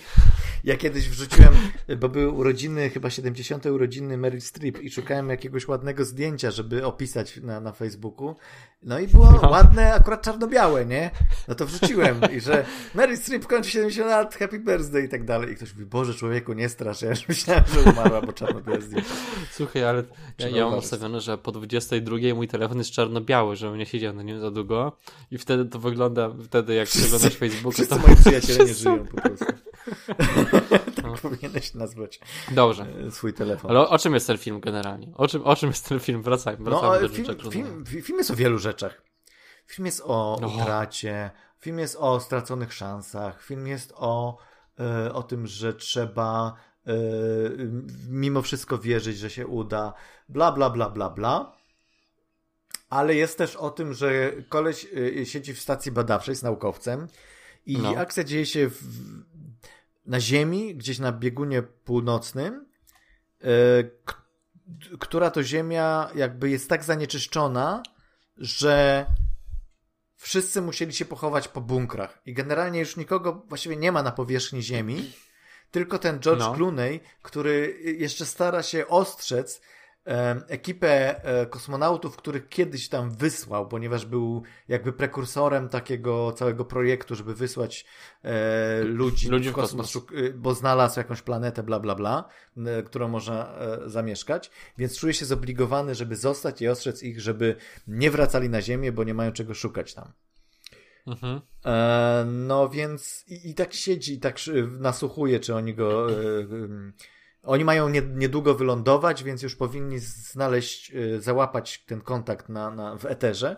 [SPEAKER 2] Ja kiedyś wrzuciłem, bo były urodziny, chyba 70. urodziny Meryl Streep i szukałem jakiegoś ładnego zdjęcia, żeby opisać na, na Facebooku. No i było
[SPEAKER 1] No.
[SPEAKER 2] ładne, akurat czarno-białe, nie? No to wrzuciłem i że Meryl Streep kończy 70 lat, happy birthday i tak dalej. I ktoś mówi, Boże człowieku, nie strasz, ja już myślałem, że umarła, bo czarno-białe zdjęcie.
[SPEAKER 1] Słuchaj, ale ja, ja mam ustawione, że po 22 mój telefon jest czarno-biały, żebym nie siedział na nim za długo i wtedy to wygląda, wtedy jak przeglądasz Facebooka,
[SPEAKER 2] Wszyscy
[SPEAKER 1] to...
[SPEAKER 2] moi przyjaciele nie
[SPEAKER 1] Wszyscy-
[SPEAKER 2] żyją po prostu. tak
[SPEAKER 1] No.
[SPEAKER 2] powinieneś nazwać
[SPEAKER 1] Dobrze.
[SPEAKER 2] e, swój telefon.
[SPEAKER 1] Ale o, o czym jest ten film generalnie? O czym, o czym jest ten film? Wracajmy,
[SPEAKER 2] No,
[SPEAKER 1] wracamy
[SPEAKER 2] ale
[SPEAKER 1] do
[SPEAKER 2] film, film, film jest o wielu rzeczach. Film jest o
[SPEAKER 1] No.
[SPEAKER 2] utracie, film jest o straconych szansach, film jest o, e, o tym, że trzeba e, mimo wszystko wierzyć, że się uda, bla, bla, bla, bla, bla. Ale jest też o tym, że koleś siedzi w stacji badawczej, jest naukowcem i
[SPEAKER 1] No.
[SPEAKER 2] akcja dzieje się w, na Ziemi, gdzieś na biegunie północnym, e, która to ziemia jakby jest tak zanieczyszczona, że wszyscy musieli się pochować po bunkrach. I generalnie już nikogo właściwie nie ma na powierzchni ziemi, tylko ten George
[SPEAKER 1] No.
[SPEAKER 2] Clooney, który jeszcze stara się ostrzec ekipę e, kosmonautów, których kiedyś tam wysłał, ponieważ był jakby prekursorem takiego całego projektu, żeby wysłać e, ludzi,
[SPEAKER 1] Ludzi
[SPEAKER 2] w kosmos,
[SPEAKER 1] kosmos.
[SPEAKER 2] y, bo znalazł jakąś planetę, bla, bla, bla, e, którą można e, zamieszkać, więc czuje się zobligowany, żeby zostać i ostrzec ich, żeby nie wracali na Ziemię, bo nie mają czego szukać tam.
[SPEAKER 1] Mhm.
[SPEAKER 2] E, no więc i, i tak siedzi, i tak nasłuchuje, czy oni go. Oni mają nie, niedługo wylądować, więc już powinni znaleźć, e, załapać ten kontakt na, na, w eterze.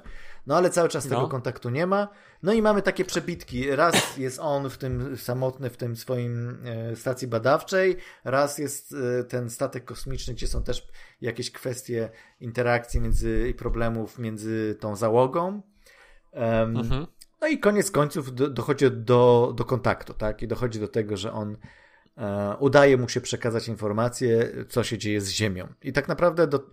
[SPEAKER 2] No ale cały czas tego
[SPEAKER 1] No.
[SPEAKER 2] kontaktu nie ma. No i mamy takie przebitki. Raz jest on w tym samotny, w tym swoim e, stacji badawczej, raz jest e, ten statek kosmiczny, gdzie są też jakieś kwestie interakcji między i problemów między tą załogą. Em,
[SPEAKER 1] Mhm.
[SPEAKER 2] no i koniec końców do, dochodzi do, do kontaktu, tak? I dochodzi do tego, że on udaje mu się przekazać informację, co się dzieje z Ziemią. I tak naprawdę do,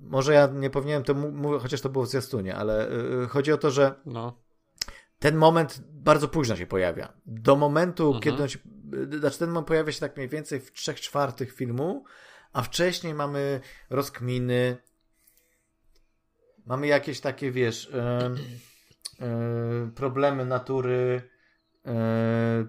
[SPEAKER 2] może ja nie powinienem to mówić, chociaż to było w zwiastunie, ale e, chodzi o to, że
[SPEAKER 1] No.
[SPEAKER 2] ten moment bardzo późno się pojawia. Do momentu,
[SPEAKER 1] Mhm.
[SPEAKER 2] kiedy on się, znaczy ten moment pojawia się tak mniej więcej w trzech czwartych filmu, a wcześniej mamy rozkminy, mamy jakieś takie, wiesz, em, e, problemy natury e,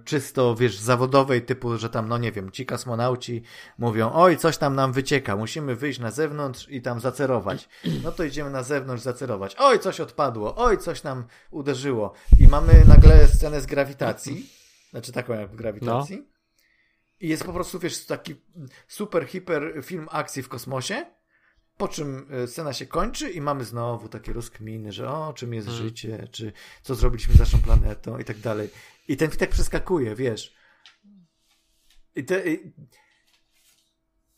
[SPEAKER 2] czysto, wiesz, zawodowej, typu, że tam, no nie wiem, ci kosmonauci mówią, oj, coś tam nam wycieka, musimy wyjść na zewnątrz i tam zacerować. No to idziemy na zewnątrz zacerować. Oj, coś odpadło, oj, coś nam uderzyło. I mamy nagle scenę z grawitacji, znaczy taką jak w grawitacji. I jest po prostu, wiesz, taki super, hiper film akcji w kosmosie, po czym e, scena się kończy i mamy znowu takie rozkminy, że o, czym jest
[SPEAKER 1] Hmm.
[SPEAKER 2] życie, czy co zrobiliśmy z naszą planetą i tak dalej. I ten tak przeskakuje, wiesz. I, te, i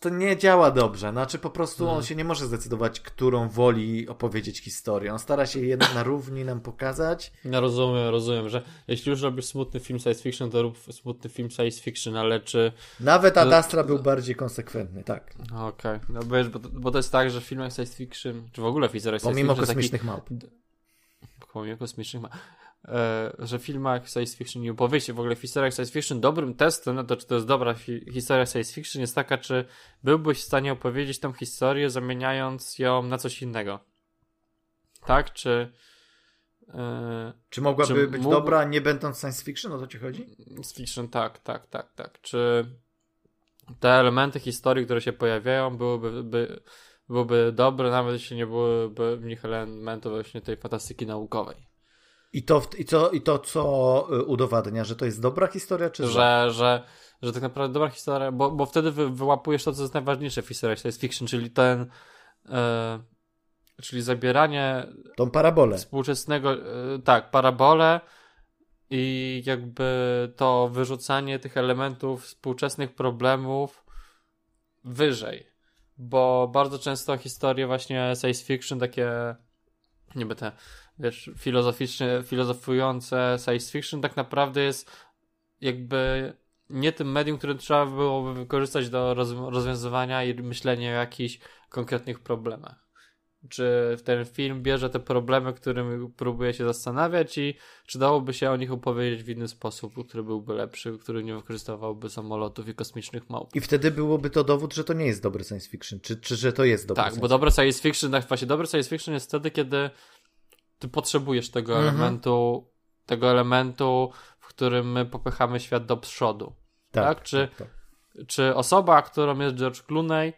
[SPEAKER 2] to nie działa dobrze. Znaczy po prostu on się nie może zdecydować, którą woli opowiedzieć historię. On stara się je na równi nam pokazać.
[SPEAKER 1] Ja rozumiem, rozumiem, że jeśli już robisz smutny film science fiction, to rób smutny film science fiction, ale czy...
[SPEAKER 2] Nawet
[SPEAKER 1] No,
[SPEAKER 2] Ad Astra był bardziej konsekwentny, tak.
[SPEAKER 1] Okej, no bo, wiesz, bo, to, bo to jest tak, że w filmach science fiction, czy w ogóle w historiach science
[SPEAKER 2] Pomimo
[SPEAKER 1] fiction taki-
[SPEAKER 2] kosmicznych małp.
[SPEAKER 1] pomimo kosmicznych, ma, e, że w filmach science fiction i opowieści, w ogóle w historiach science fiction, dobrym testem na to, czy to jest dobra hi historia science fiction jest taka, czy byłbyś w stanie opowiedzieć tą historię, zamieniając ją na coś innego. Tak? Czy e,
[SPEAKER 2] Czy mogłaby
[SPEAKER 1] Czy
[SPEAKER 2] być
[SPEAKER 1] mógł-
[SPEAKER 2] dobra, nie będąc science fiction? O to ci chodzi?
[SPEAKER 1] science fiction, tak, tak, tak, tak. Czy te elementy historii, które się pojawiają, byłyby, by, byłyby dobre, nawet jeśli nie byłyby w nich elementów właśnie tej fantastyki naukowej.
[SPEAKER 2] I to, i, co, I to, co y, udowadnia, że to jest dobra historia, czy
[SPEAKER 1] że, że, że tak naprawdę dobra historia, bo, bo wtedy wy, wyłapujesz to, co jest najważniejsze w historii science fiction, czyli ten, e, czyli zabieranie
[SPEAKER 2] Tą parabolę.
[SPEAKER 1] współczesnego, e, tak, parabole i jakby to wyrzucanie tych elementów współczesnych problemów wyżej, bo bardzo często historie właśnie science fiction, takie niby te, wiesz, filozoficzne, filozofujące science fiction tak naprawdę jest jakby nie tym medium, którym trzeba byłoby wykorzystać do roz, rozwiązywania i myślenia o jakichś konkretnych problemach. Czy ten film bierze te problemy, którymi próbuje się zastanawiać i czy dałoby się o nich opowiedzieć w inny sposób, który byłby lepszy, który nie wykorzystywałby samolotów i kosmicznych małp.
[SPEAKER 2] I wtedy byłoby to dowód, że to nie jest dobry science fiction, czy, czy że to jest dobry
[SPEAKER 1] Tak, bo dobre science fiction, tak właśnie dobre science fiction jest wtedy, kiedy ty potrzebujesz tego
[SPEAKER 2] Mhm.
[SPEAKER 1] elementu, tego elementu, w którym my popychamy świat do przodu. tak? Czy-
[SPEAKER 2] tak.
[SPEAKER 1] Czy osoba, którą jest George Clooney,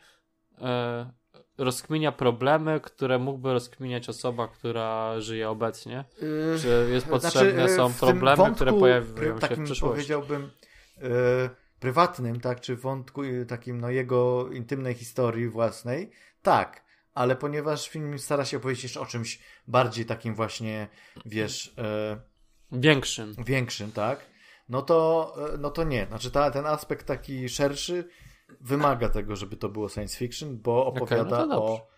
[SPEAKER 1] e, rozkminia problemy, które mógłby rozkminiać osoba, która żyje obecnie?
[SPEAKER 2] Yy,
[SPEAKER 1] Czy jest potrzebne
[SPEAKER 2] znaczy,
[SPEAKER 1] są problemy,
[SPEAKER 2] wątku
[SPEAKER 1] które pojawią się
[SPEAKER 2] takim
[SPEAKER 1] w przyszłości?
[SPEAKER 2] powiedziałbym yy, prywatnym, tak, czy wątku yy, takim no jego intymnej historii własnej, tak, ale ponieważ film stara się opowiedzieć jeszcze o czymś bardziej takim właśnie, wiesz, yy,
[SPEAKER 1] Większym.
[SPEAKER 2] większym, tak, no to, yy, no to nie, znaczy ta, ten aspekt taki szerszy wymaga tego, żeby to było science fiction, bo
[SPEAKER 1] no
[SPEAKER 2] opowiada
[SPEAKER 1] to dobrze.
[SPEAKER 2] o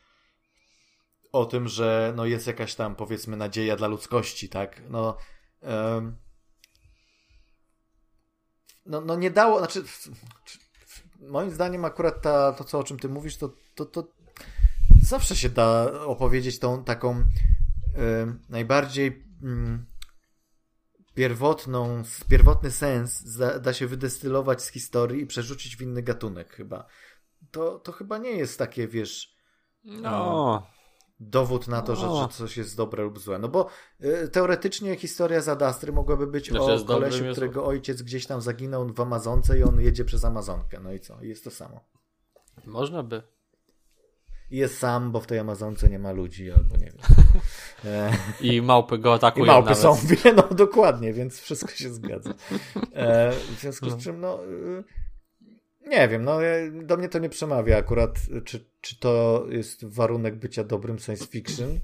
[SPEAKER 2] o tym, że no jest jakaś tam powiedzmy nadzieja dla ludzkości, tak? No, no, no nie dało, znaczy w- w- w- moim zdaniem akurat ta, to, co o czym ty mówisz, to, to, to zawsze się da opowiedzieć tą taką em, najbardziej mm, pierwotną, pierwotny sens da, da się wydestylować z historii i przerzucić w inny gatunek chyba. To, to chyba nie jest takie, wiesz,
[SPEAKER 1] No,
[SPEAKER 2] dowód na to, że,
[SPEAKER 1] O.
[SPEAKER 2] że coś jest dobre lub złe. No bo y, teoretycznie historia z Adastry mogłaby być
[SPEAKER 1] Znaczy
[SPEAKER 2] o kolesiu,
[SPEAKER 1] jest-
[SPEAKER 2] którego ojciec gdzieś tam zaginął w Amazonce i on jedzie przez Amazonkę. No i co? I jest to samo.
[SPEAKER 1] można by.
[SPEAKER 2] I jest sam, bo w tej Amazonce nie ma ludzi, albo nie wiem. E,
[SPEAKER 1] I małpy go
[SPEAKER 2] I
[SPEAKER 1] atakują
[SPEAKER 2] małpy
[SPEAKER 1] nawet.
[SPEAKER 2] są, wie, no dokładnie, więc wszystko się zgadza. E, w związku
[SPEAKER 1] No.
[SPEAKER 2] z czym, no... y, nie wiem, no e, do mnie to nie przemawia akurat, czy, czy to jest warunek bycia dobrym science fiction.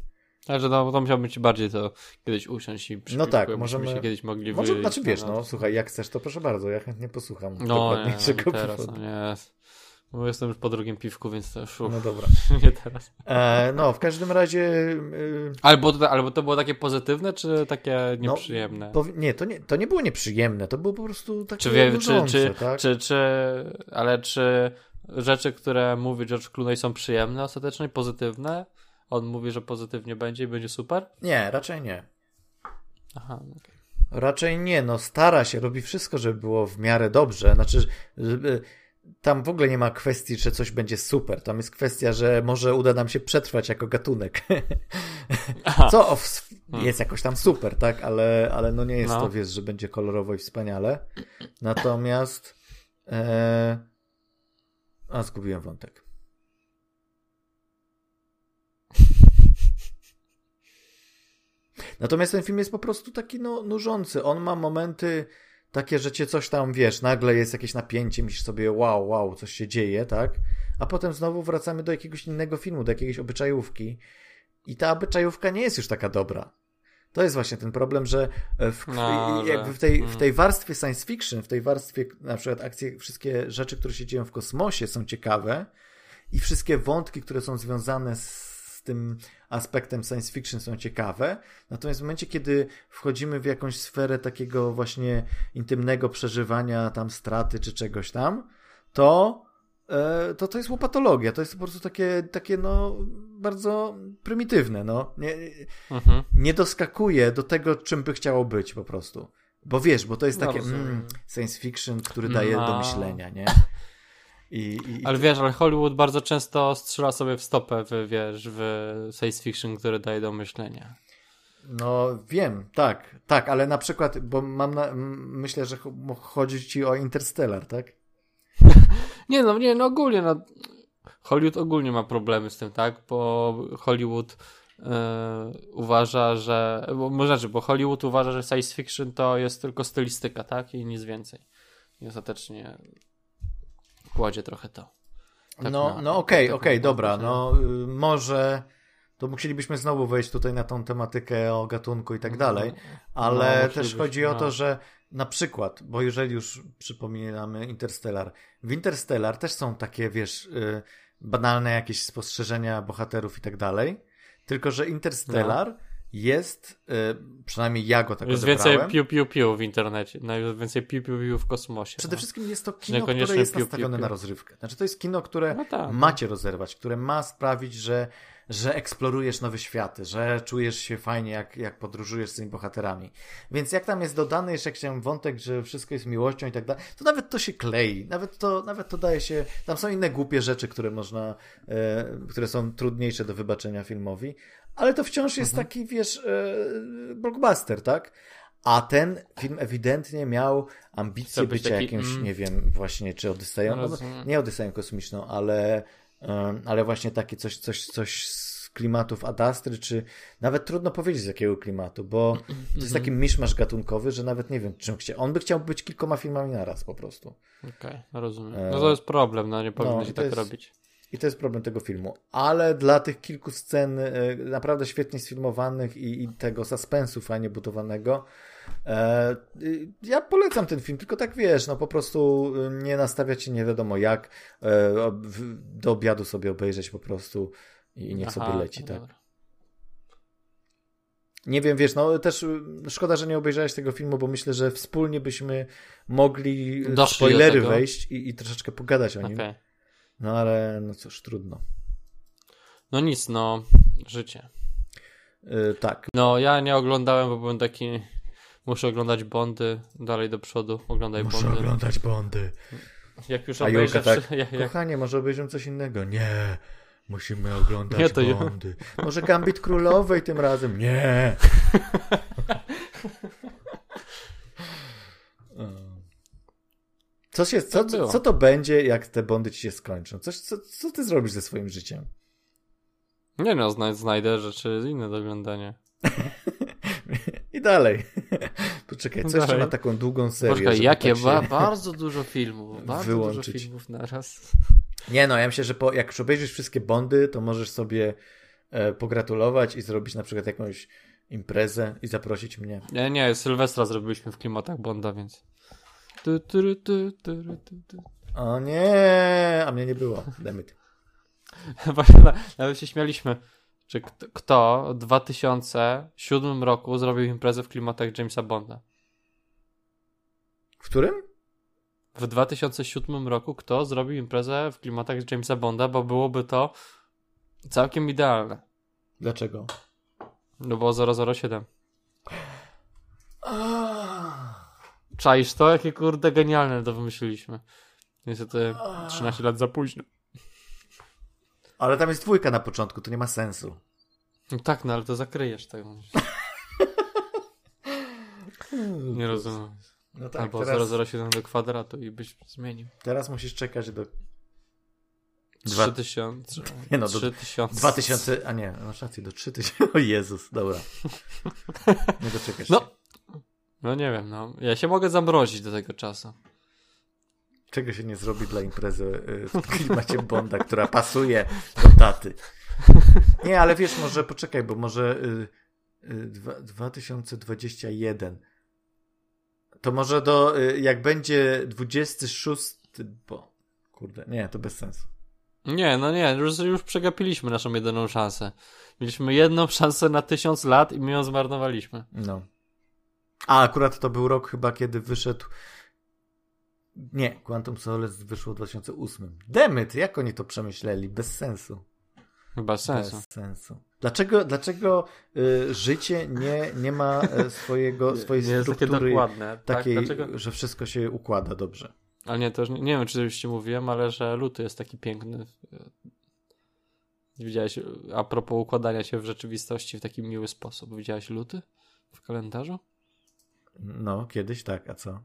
[SPEAKER 1] Także no, to musiał być bardziej to kiedyś usiąść i przy
[SPEAKER 2] No tak, możemy-
[SPEAKER 1] się kiedyś mogli
[SPEAKER 2] Może,
[SPEAKER 1] wyjść
[SPEAKER 2] znaczy wiesz, no słuchaj, jak chcesz, to proszę bardzo, ja chętnie posłucham
[SPEAKER 1] No, nie,
[SPEAKER 2] dokładniejszego
[SPEAKER 1] nie teraz,
[SPEAKER 2] powodu.
[SPEAKER 1] no nie. Bo jestem już po drugim piwku, więc to już
[SPEAKER 2] No dobra.
[SPEAKER 1] nie teraz.
[SPEAKER 2] E, no, w każdym razie... y,
[SPEAKER 1] Albo to, albo to było takie pozytywne, czy takie
[SPEAKER 2] no,
[SPEAKER 1] nieprzyjemne?
[SPEAKER 2] powi- nie, to nie, to nie było nieprzyjemne, to było po prostu takie
[SPEAKER 1] Czy, wie, czy, czy,
[SPEAKER 2] tak?
[SPEAKER 1] czy, czy, ale czy rzeczy, które mówi George Clooney są przyjemne ostatecznie, pozytywne? On mówi, że pozytywnie będzie i będzie super?
[SPEAKER 2] Nie, raczej nie.
[SPEAKER 1] Aha, no okej.
[SPEAKER 2] Raczej nie, no stara się, robi wszystko, żeby było w miarę dobrze. Znaczy, żeby, tam w ogóle nie ma kwestii, że coś będzie super. Tam jest kwestia, że może uda nam się przetrwać jako gatunek. Co hmm. jest jakoś tam super, tak? Ale, ale no nie jest no. to, wiesz, że będzie kolorowo i wspaniale. Natomiast e... a zgubiłem wątek. Natomiast ten film jest po prostu taki no, nużący. On ma momenty takie, że cię coś tam, wiesz, nagle jest jakieś napięcie, myślisz sobie, wow, wow, coś się dzieje, tak? A potem znowu wracamy do jakiegoś innego filmu, do jakiejś obyczajówki i ta obyczajówka nie jest już taka dobra. To jest właśnie ten problem, że w, no, jakby w, tej, w mm. tej warstwie science fiction, w tej warstwie na przykład akcje, wszystkie rzeczy, które się dzieją w kosmosie są ciekawe i wszystkie wątki, które są związane z z tym aspektem science fiction są ciekawe. Natomiast w momencie, kiedy wchodzimy w jakąś sferę takiego właśnie intymnego przeżywania tam straty czy czegoś tam, to e, to, to jest łopatologia. To jest po prostu takie, takie no, bardzo prymitywne. No. Nie, mhm. nie doskakuje do tego, czym by chciało być po prostu. Bo wiesz, bo to jest takie mm, science fiction, który daje no. do myślenia, nie?
[SPEAKER 1] I, i, ale wiesz, ale Hollywood bardzo często strzela sobie w stopę, w, wiesz, w science fiction, który daje do myślenia.
[SPEAKER 2] No wiem, tak, tak, ale na przykład, bo mam na, myślę, że chodzi ci o Interstellar, tak?
[SPEAKER 1] nie no, nie, no ogólnie, no, Hollywood ogólnie ma problemy z tym, tak? Bo Hollywood yy, uważa, że, bo, może znaczy, bo Hollywood uważa, że science fiction to jest tylko stylistyka, tak? I nic więcej. I ostatecznie kładzie trochę to.
[SPEAKER 2] Tak no, no okej, okay, okej, okay, dobra, no y, może to musielibyśmy znowu wejść tutaj na tą tematykę o gatunku i tak mhm. dalej, ale no, też chodzi o to, no. że na przykład, bo jeżeli już przypominamy Interstellar, w Interstellar też są takie, wiesz, y, banalne jakieś spostrzeżenia bohaterów i tak dalej, tylko że Interstellar no jest, y, przynajmniej ja go tak
[SPEAKER 1] Jest więcej piu piu piu w internecie, no, więcej piu piu piu w kosmosie.
[SPEAKER 2] Przede no. wszystkim jest to kino, które jest piu, nastawione piu, piu. na rozrywkę. Znaczy to jest kino, które no tak, macie rozerwać, które ma sprawić, że że eksplorujesz nowe światy, że czujesz się fajnie, jak, jak podróżujesz z tymi bohaterami. Więc jak tam jest dodany jeszcze jakiś wątek, że wszystko jest miłością i tak dalej, to nawet to się klei, nawet to, nawet to daje się, tam są inne głupie rzeczy, które można, e, które są trudniejsze do wybaczenia filmowi, ale to wciąż jest mhm. taki, wiesz, e, blockbuster, tak? A ten film ewidentnie miał ambicje bycia taki, jakimś, mm. nie wiem, właśnie, czy Odyseją, no, nie Odyseją kosmiczną, ale, ale właśnie takie coś, coś, coś z klimatów Adastry, czy nawet trudno powiedzieć z jakiego klimatu, bo to jest mhm. taki miszmasz gatunkowy, że nawet nie wiem, czym chciał. On by chciał być kilkoma filmami naraz po prostu.
[SPEAKER 1] Okej, okay, rozumiem. E, no to jest problem, no nie powinno no, się tak jest, robić.
[SPEAKER 2] I to jest problem tego filmu. Ale dla tych kilku scen e, naprawdę świetnie sfilmowanych i, i tego suspensu fajnie budowanego, e, ja polecam ten film, tylko tak wiesz, no po prostu e, nie nastawiać się nie wiadomo jak, e, do obiadu sobie obejrzeć po prostu i niech Aha, sobie leci, tak? Dobra. Nie wiem, wiesz, no też e, szkoda, że nie obejrzałeś tego filmu, bo myślę, że wspólnie byśmy mogli w spoilery wejść i, i troszeczkę pogadać o nim. Okay. No ale no cóż, trudno.
[SPEAKER 1] No nic, no, życie.
[SPEAKER 2] Yy, tak.
[SPEAKER 1] No, ja nie oglądałem, bo byłem taki. Muszę oglądać Bondy dalej do przodu. Oglądaj
[SPEAKER 2] Muszę
[SPEAKER 1] Bondy.
[SPEAKER 2] Muszę oglądać Bondy.
[SPEAKER 1] Jak już obejrzę...
[SPEAKER 2] tak, jak... Kochanie, może obejrzymy coś innego. Nie, musimy oglądać nie, to Bondy. Może Gambit Królowej tym razem. Nie. Co, się, co, co, co to będzie, jak te bondy ci się skończą? Coś, co, co ty zrobisz ze swoim życiem?
[SPEAKER 1] Nie no, zna, znajdę rzeczy inne do oglądania.
[SPEAKER 2] I dalej. Poczekaj, co dalej. jeszcze ma taką długą serię?
[SPEAKER 1] Poczekaj, jakie? Tak ba bardzo dużo filmów. Bardzo wyłączyć. dużo filmów naraz.
[SPEAKER 2] Nie no, ja myślę, że po, jak już obejrzysz wszystkie Bondy, to możesz sobie e, pogratulować i zrobić na przykład jakąś imprezę i zaprosić mnie.
[SPEAKER 1] Nie, nie, Sylwestra zrobiliśmy w klimatach Bonda, więc... Tu, tu, tu,
[SPEAKER 2] o nie, a mnie nie było. Demyt.
[SPEAKER 1] Właśnie nawet się śmialiśmy, czy kto w 2007 roku zrobił imprezę w klimatach Jamesa Bonda.
[SPEAKER 2] W którym?
[SPEAKER 1] W 2007 roku kto zrobił imprezę w klimatach Jamesa Bonda, bo byłoby to całkiem idealne.
[SPEAKER 2] Dlaczego?
[SPEAKER 1] No bo 007.
[SPEAKER 2] A
[SPEAKER 1] Czaisz to? Jakie kurde genialne to wymyśliliśmy. Niestety 13 lat za późno.
[SPEAKER 2] Ale tam jest dwójka na początku, to nie ma sensu.
[SPEAKER 1] No tak, no ale to zakryjesz tego. Nie rozumiem.
[SPEAKER 2] No tak,
[SPEAKER 1] Albo
[SPEAKER 2] teraz,
[SPEAKER 1] 007 do kwadratu i byś zmienił.
[SPEAKER 2] teraz musisz czekać do Dwa-
[SPEAKER 1] 3000.
[SPEAKER 2] Nie no, do
[SPEAKER 1] 3000.
[SPEAKER 2] 2000, a nie, masz rację, do 3000. O Jezus, dobra. Nie doczekasz
[SPEAKER 1] No. No nie wiem, no. Ja się mogę zamrozić do tego czasu.
[SPEAKER 2] Czego się nie zrobi dla imprezy y, w klimacie Bonda, która pasuje do daty. Nie, ale wiesz, może poczekaj, bo może y, y, dwa- 2021 to może do, y, jak będzie 26, bo kurde, nie, to bez sensu.
[SPEAKER 1] Nie, no nie, już, już przegapiliśmy naszą jedyną szansę. Mieliśmy jedną szansę na tysiąc lat i my ją zmarnowaliśmy.
[SPEAKER 2] No. A akurat to był rok chyba, kiedy wyszedł. Nie, Quantum Solace wyszło w 2008. Demet, jak oni to przemyśleli? Bez sensu.
[SPEAKER 1] Chyba sensu.
[SPEAKER 2] Bez sensu. Dlaczego, dlaczego y, życie nie, nie ma e, swojego, swojej
[SPEAKER 1] nie jest takie
[SPEAKER 2] struktury
[SPEAKER 1] dokładne.
[SPEAKER 2] takiej,
[SPEAKER 1] tak? Dlaczego?
[SPEAKER 2] że wszystko się układa dobrze?
[SPEAKER 1] Ale nie, to już nie, nie wiem, czy już ci mówiłem, ale że luty jest taki piękny. Widziałeś, a propos układania się w rzeczywistości w taki miły sposób. Widziałeś luty w kalendarzu?
[SPEAKER 2] No, kiedyś tak, a co?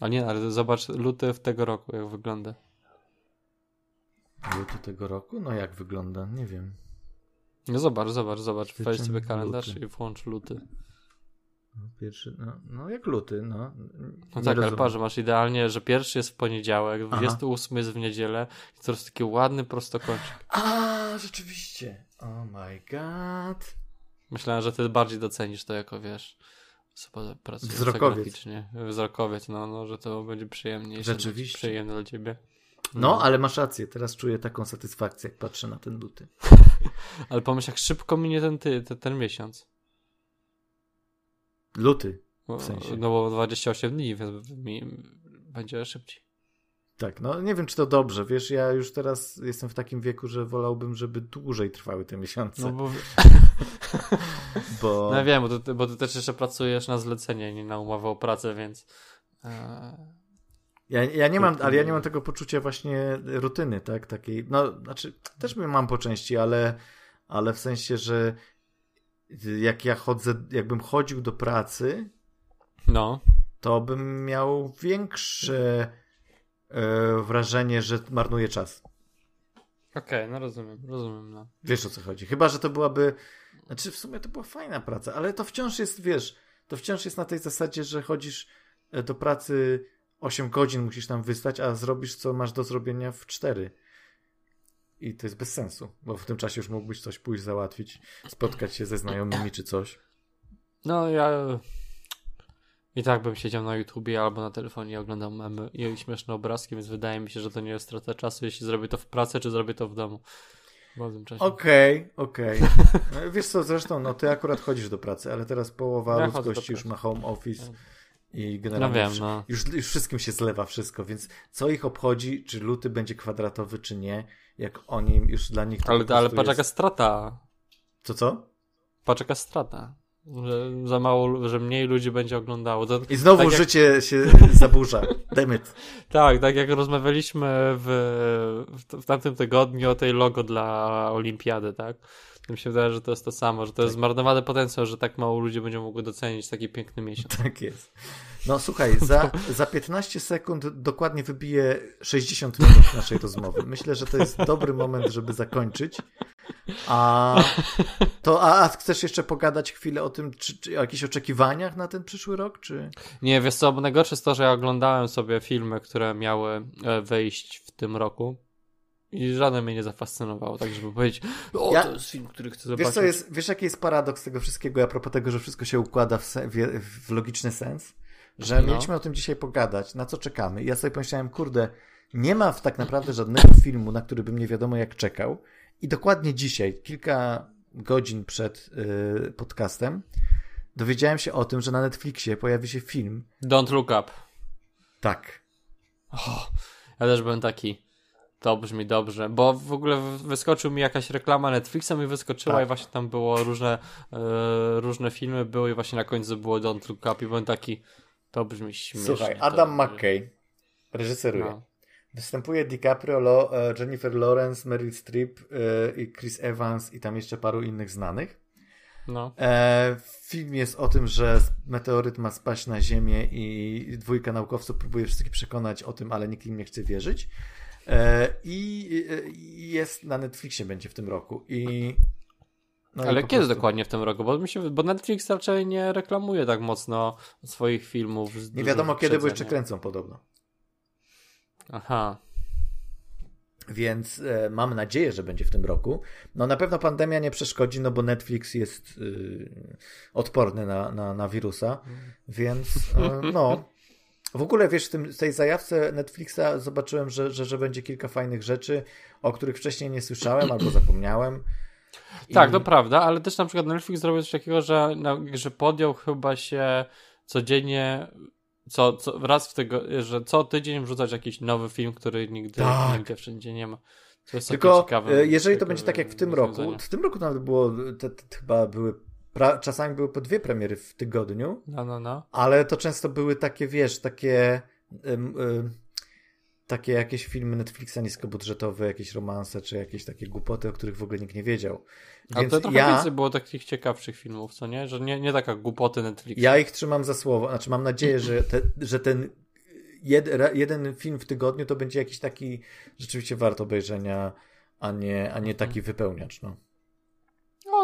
[SPEAKER 1] A nie, ale zobacz luty w tego roku, jak wygląda.
[SPEAKER 2] Luty tego roku? No jak wygląda? Nie wiem.
[SPEAKER 1] No zobacz, zobacz, zobacz.
[SPEAKER 2] Styczeń,
[SPEAKER 1] Weź sobie kalendarz
[SPEAKER 2] luty.
[SPEAKER 1] i włącz luty.
[SPEAKER 2] No, pierwszy, no, no jak luty, no.
[SPEAKER 1] No tak, ale patrz, masz idealnie, że pierwszy jest w poniedziałek,
[SPEAKER 2] Aha.
[SPEAKER 1] 28 jest w niedzielę i to jest taki ładny prostokącik.
[SPEAKER 2] A, rzeczywiście. Oh my god.
[SPEAKER 1] Myślałem, że ty bardziej docenisz to jako, wiesz, osoba pracująca
[SPEAKER 2] Wzrokowiec.
[SPEAKER 1] graficznie. Wzrokowiec, no, no, że to będzie przyjemniejsze.
[SPEAKER 2] Rzeczywiście.
[SPEAKER 1] Przyjemne dla ciebie.
[SPEAKER 2] No, ale masz rację, teraz czuję taką satysfakcję, jak patrzę na ten luty.
[SPEAKER 1] Ale pomyśl, jak szybko minie ten, ty, ten, ten miesiąc.
[SPEAKER 2] Luty. W sensie?
[SPEAKER 1] No bo 28 dni, więc mi, będzie szybciej.
[SPEAKER 2] Tak, no nie wiem, czy to dobrze. Wiesz, ja już teraz jestem w takim wieku, że wolałbym, żeby dłużej trwały te miesiące.
[SPEAKER 1] No bo,
[SPEAKER 2] bo
[SPEAKER 1] no wiem, bo ty, bo ty też jeszcze pracujesz na zlecenie, nie na umowę o pracę, więc... E,
[SPEAKER 2] ja, ja nie mam, ale ja nie mam tego poczucia właśnie rutyny, tak? Takiej, no, znaczy, też mam po części, ale, ale w sensie, że jak ja chodzę, jakbym chodził do pracy,
[SPEAKER 1] no.
[SPEAKER 2] to bym miał większe wrażenie, że marnuję czas.
[SPEAKER 1] Okej, no rozumiem, rozumiem, no.
[SPEAKER 2] Wiesz o co chodzi. Chyba, że to byłaby. Znaczy, w sumie to była fajna praca, ale to wciąż jest, wiesz, to wciąż jest na tej zasadzie, że chodzisz e, do pracy 8 godzin, musisz tam wystać, a zrobisz co masz do zrobienia w 4. I to jest bez sensu, bo w tym czasie już mógłbyś coś pójść załatwić, spotkać się ze znajomymi czy coś.
[SPEAKER 1] No ja i tak bym siedział na YouTubie albo na telefonie i oglądał memy i śmieszne obrazki, więc wydaje mi się, że to nie jest strata czasu, jeśli zrobię to w pracy, czy zrobię to w domu.
[SPEAKER 2] Okej, okej. No, Wiesz co, zresztą, no ty akurat chodzisz do pracy, ale teraz połowa
[SPEAKER 1] Ja
[SPEAKER 2] ludzkości już ma home office i
[SPEAKER 1] No
[SPEAKER 2] generalnie
[SPEAKER 1] wiem,
[SPEAKER 2] wszy-
[SPEAKER 1] no.
[SPEAKER 2] Już, już wszystkim się zlewa wszystko, więc co ich obchodzi, czy luty będzie kwadratowy, czy nie, jak oni już dla nich to
[SPEAKER 1] Ale, ale patrz jaka
[SPEAKER 2] jest...
[SPEAKER 1] strata.
[SPEAKER 2] Co, co?
[SPEAKER 1] Patrz jaka strata. Że za mało, że mniej ludzi będzie oglądało. To,
[SPEAKER 2] I znowu
[SPEAKER 1] tak jak-
[SPEAKER 2] życie się zaburza. Demyt.
[SPEAKER 1] Tak, tak jak rozmawialiśmy w, w, tamtym tygodniu o tej logo dla Olimpiady, tak? Mi się wydaje, że to jest to samo, że to jest
[SPEAKER 2] Tak.
[SPEAKER 1] zmarnowany potencjał, że tak mało ludzi będzie mogło docenić taki piękny miesiąc.
[SPEAKER 2] Tak jest. No słuchaj, za, za 15 sekund dokładnie wybiję 60 minut naszej rozmowy. Myślę, że to jest dobry moment, żeby zakończyć. A, to, a, chcesz jeszcze pogadać chwilę o tym, czy, czy o jakichś oczekiwaniach na ten przyszły rok, czy...
[SPEAKER 1] Nie, wiesz co, bo najgorsze jest to, że ja oglądałem sobie filmy, które miały e, wyjść w tym roku i żaden mnie nie zafascynował, tak żeby powiedzieć, o,
[SPEAKER 2] Ja-
[SPEAKER 1] to jest film, który chcę zobaczyć.
[SPEAKER 2] Wiesz, co jest, wiesz, jaki jest paradoks tego wszystkiego, a propos tego, że wszystko się układa w, se, w, w logiczny sens? Że
[SPEAKER 1] No.
[SPEAKER 2] mieliśmy o tym dzisiaj pogadać, na co czekamy. I ja sobie pomyślałem, kurde, nie ma w tak naprawdę żadnego filmu, na który bym nie wiadomo jak czekał. I dokładnie dzisiaj, kilka godzin przed y, podcastem, dowiedziałem się o tym, że na Netflixie pojawi się film.
[SPEAKER 1] Don't Look Up.
[SPEAKER 2] Tak.
[SPEAKER 1] O, ja też byłem taki, to brzmi dobrze, bo w ogóle wyskoczył mi jakaś reklama Netflixa mi wyskoczyła
[SPEAKER 2] Tak.
[SPEAKER 1] i właśnie tam było różne, e, różne filmy były i właśnie na końcu było Don't Look Up i byłem taki, To brzmi śmiesznie.
[SPEAKER 2] Słuchaj,
[SPEAKER 1] to...
[SPEAKER 2] Adam McKay reżyseruje.
[SPEAKER 1] No.
[SPEAKER 2] Występuje DiCaprio, Lo, e, Jennifer Lawrence, Meryl Streep e, i Chris Evans i tam jeszcze paru innych znanych.
[SPEAKER 1] No.
[SPEAKER 2] E, film jest o tym, że meteoryt ma spaść na Ziemię i dwójka naukowców próbuje wszystkich przekonać o tym, ale nikt im nie chce wierzyć. E, I i jest na Netflixie będzie w tym roku. I no
[SPEAKER 1] Ale kiedy
[SPEAKER 2] prostu-
[SPEAKER 1] dokładnie w tym roku? Bo, mi się, bo Netflix raczej nie reklamuje tak mocno swoich filmów. z
[SPEAKER 2] Nie wiadomo kiedy, bo jeszcze kręcą podobno.
[SPEAKER 1] Aha.
[SPEAKER 2] Więc e, mam nadzieję, że będzie w tym roku. No na pewno pandemia nie przeszkodzi, no bo Netflix jest y, odporny na, na, na wirusa, więc e, no. W ogóle wiesz, w, tym, w tej zajawce Netflixa zobaczyłem, że, że, że będzie kilka fajnych rzeczy, o których wcześniej nie słyszałem albo zapomniałem. I-
[SPEAKER 1] Tak, to prawda, ale też na przykład Netflix zrobił coś takiego, że, no, że podjął chyba się codziennie, co, co raz w tego, że co tydzień wrzucać jakiś nowy film, który nigdy
[SPEAKER 2] Tak.
[SPEAKER 1] nigdzie wszędzie nie ma. To jest
[SPEAKER 2] Tylko e, jeżeli to będzie tak jak w tym roku, w tym roku nawet było, te, te, chyba były, pra, czasami były po dwie premiery w tygodniu,
[SPEAKER 1] No, no, no.
[SPEAKER 2] ale to często były takie, wiesz, takie takie jakieś filmy Netflixa niskobudżetowe, jakieś romanse, czy jakieś takie głupoty, o których w ogóle nikt nie wiedział.
[SPEAKER 1] A
[SPEAKER 2] Więc
[SPEAKER 1] to trochę
[SPEAKER 2] ja,
[SPEAKER 1] więcej było takich ciekawszych filmów, co nie? Że nie, nie taka głupoty Netflixa.
[SPEAKER 2] ja ich trzymam za słowo, znaczy mam nadzieję, że, te, że ten jed, jeden film w tygodniu to będzie jakiś taki rzeczywiście wart obejrzenia, a nie, a nie taki wypełniacz, no.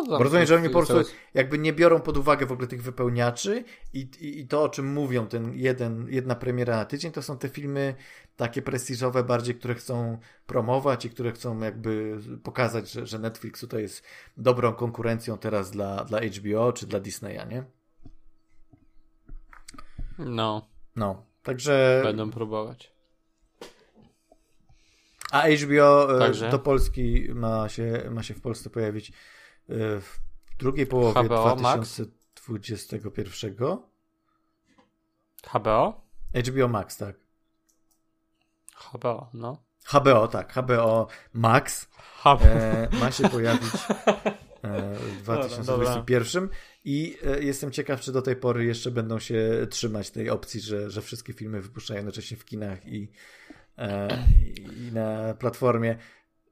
[SPEAKER 1] Tam
[SPEAKER 2] Bo rozumiem, że oni po prostu jakby nie biorą pod uwagę w ogóle tych wypełniaczy i, i, i to, o czym mówią, ten jeden, jedna premiera na tydzień, to są te filmy takie prestiżowe bardziej, które chcą promować i które chcą jakby pokazać, że, że Netflix tutaj jest dobrą konkurencją teraz dla, dla HBO czy dla Disneya, nie?
[SPEAKER 1] No,
[SPEAKER 2] No, także...
[SPEAKER 1] będą próbować.
[SPEAKER 2] A HBO e,
[SPEAKER 1] Także?
[SPEAKER 2] do Polski ma się, ma się w Polsce pojawić w drugiej połowie
[SPEAKER 1] HBO Max?
[SPEAKER 2] 2021.
[SPEAKER 1] HBO?
[SPEAKER 2] HBO Max, tak.
[SPEAKER 1] HBO, no.
[SPEAKER 2] HBO, tak, HBO Max
[SPEAKER 1] HBO.
[SPEAKER 2] e, ma się pojawić e, w 2021 i e, jestem ciekaw, czy do tej pory jeszcze będą się trzymać tej opcji, że, że wszystkie filmy wypuszczają jednocześnie w kinach i, e, i na platformie.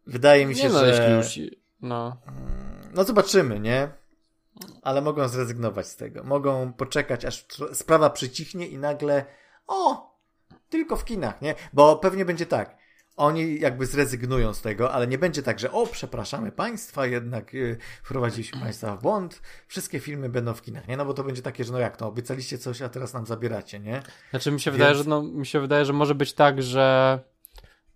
[SPEAKER 2] Wydaje mi się,
[SPEAKER 1] no,
[SPEAKER 2] że...
[SPEAKER 1] jeśli już... No.
[SPEAKER 2] No zobaczymy, nie? Ale mogą zrezygnować z tego. Mogą poczekać, aż sprawa przycichnie i nagle o, tylko w kinach, nie? Bo pewnie będzie tak. Oni jakby zrezygnują z tego, ale nie będzie tak, że o, przepraszamy Państwa, jednak y, wprowadziliśmy Państwa w błąd, wszystkie filmy będą w kinach, nie? No bo to będzie takie, że no jak to, obiecaliście coś, a teraz nam zabieracie, nie?
[SPEAKER 1] Znaczy mi się
[SPEAKER 2] Więc-
[SPEAKER 1] wydaje, że no, mi się wydaje, że może być tak, że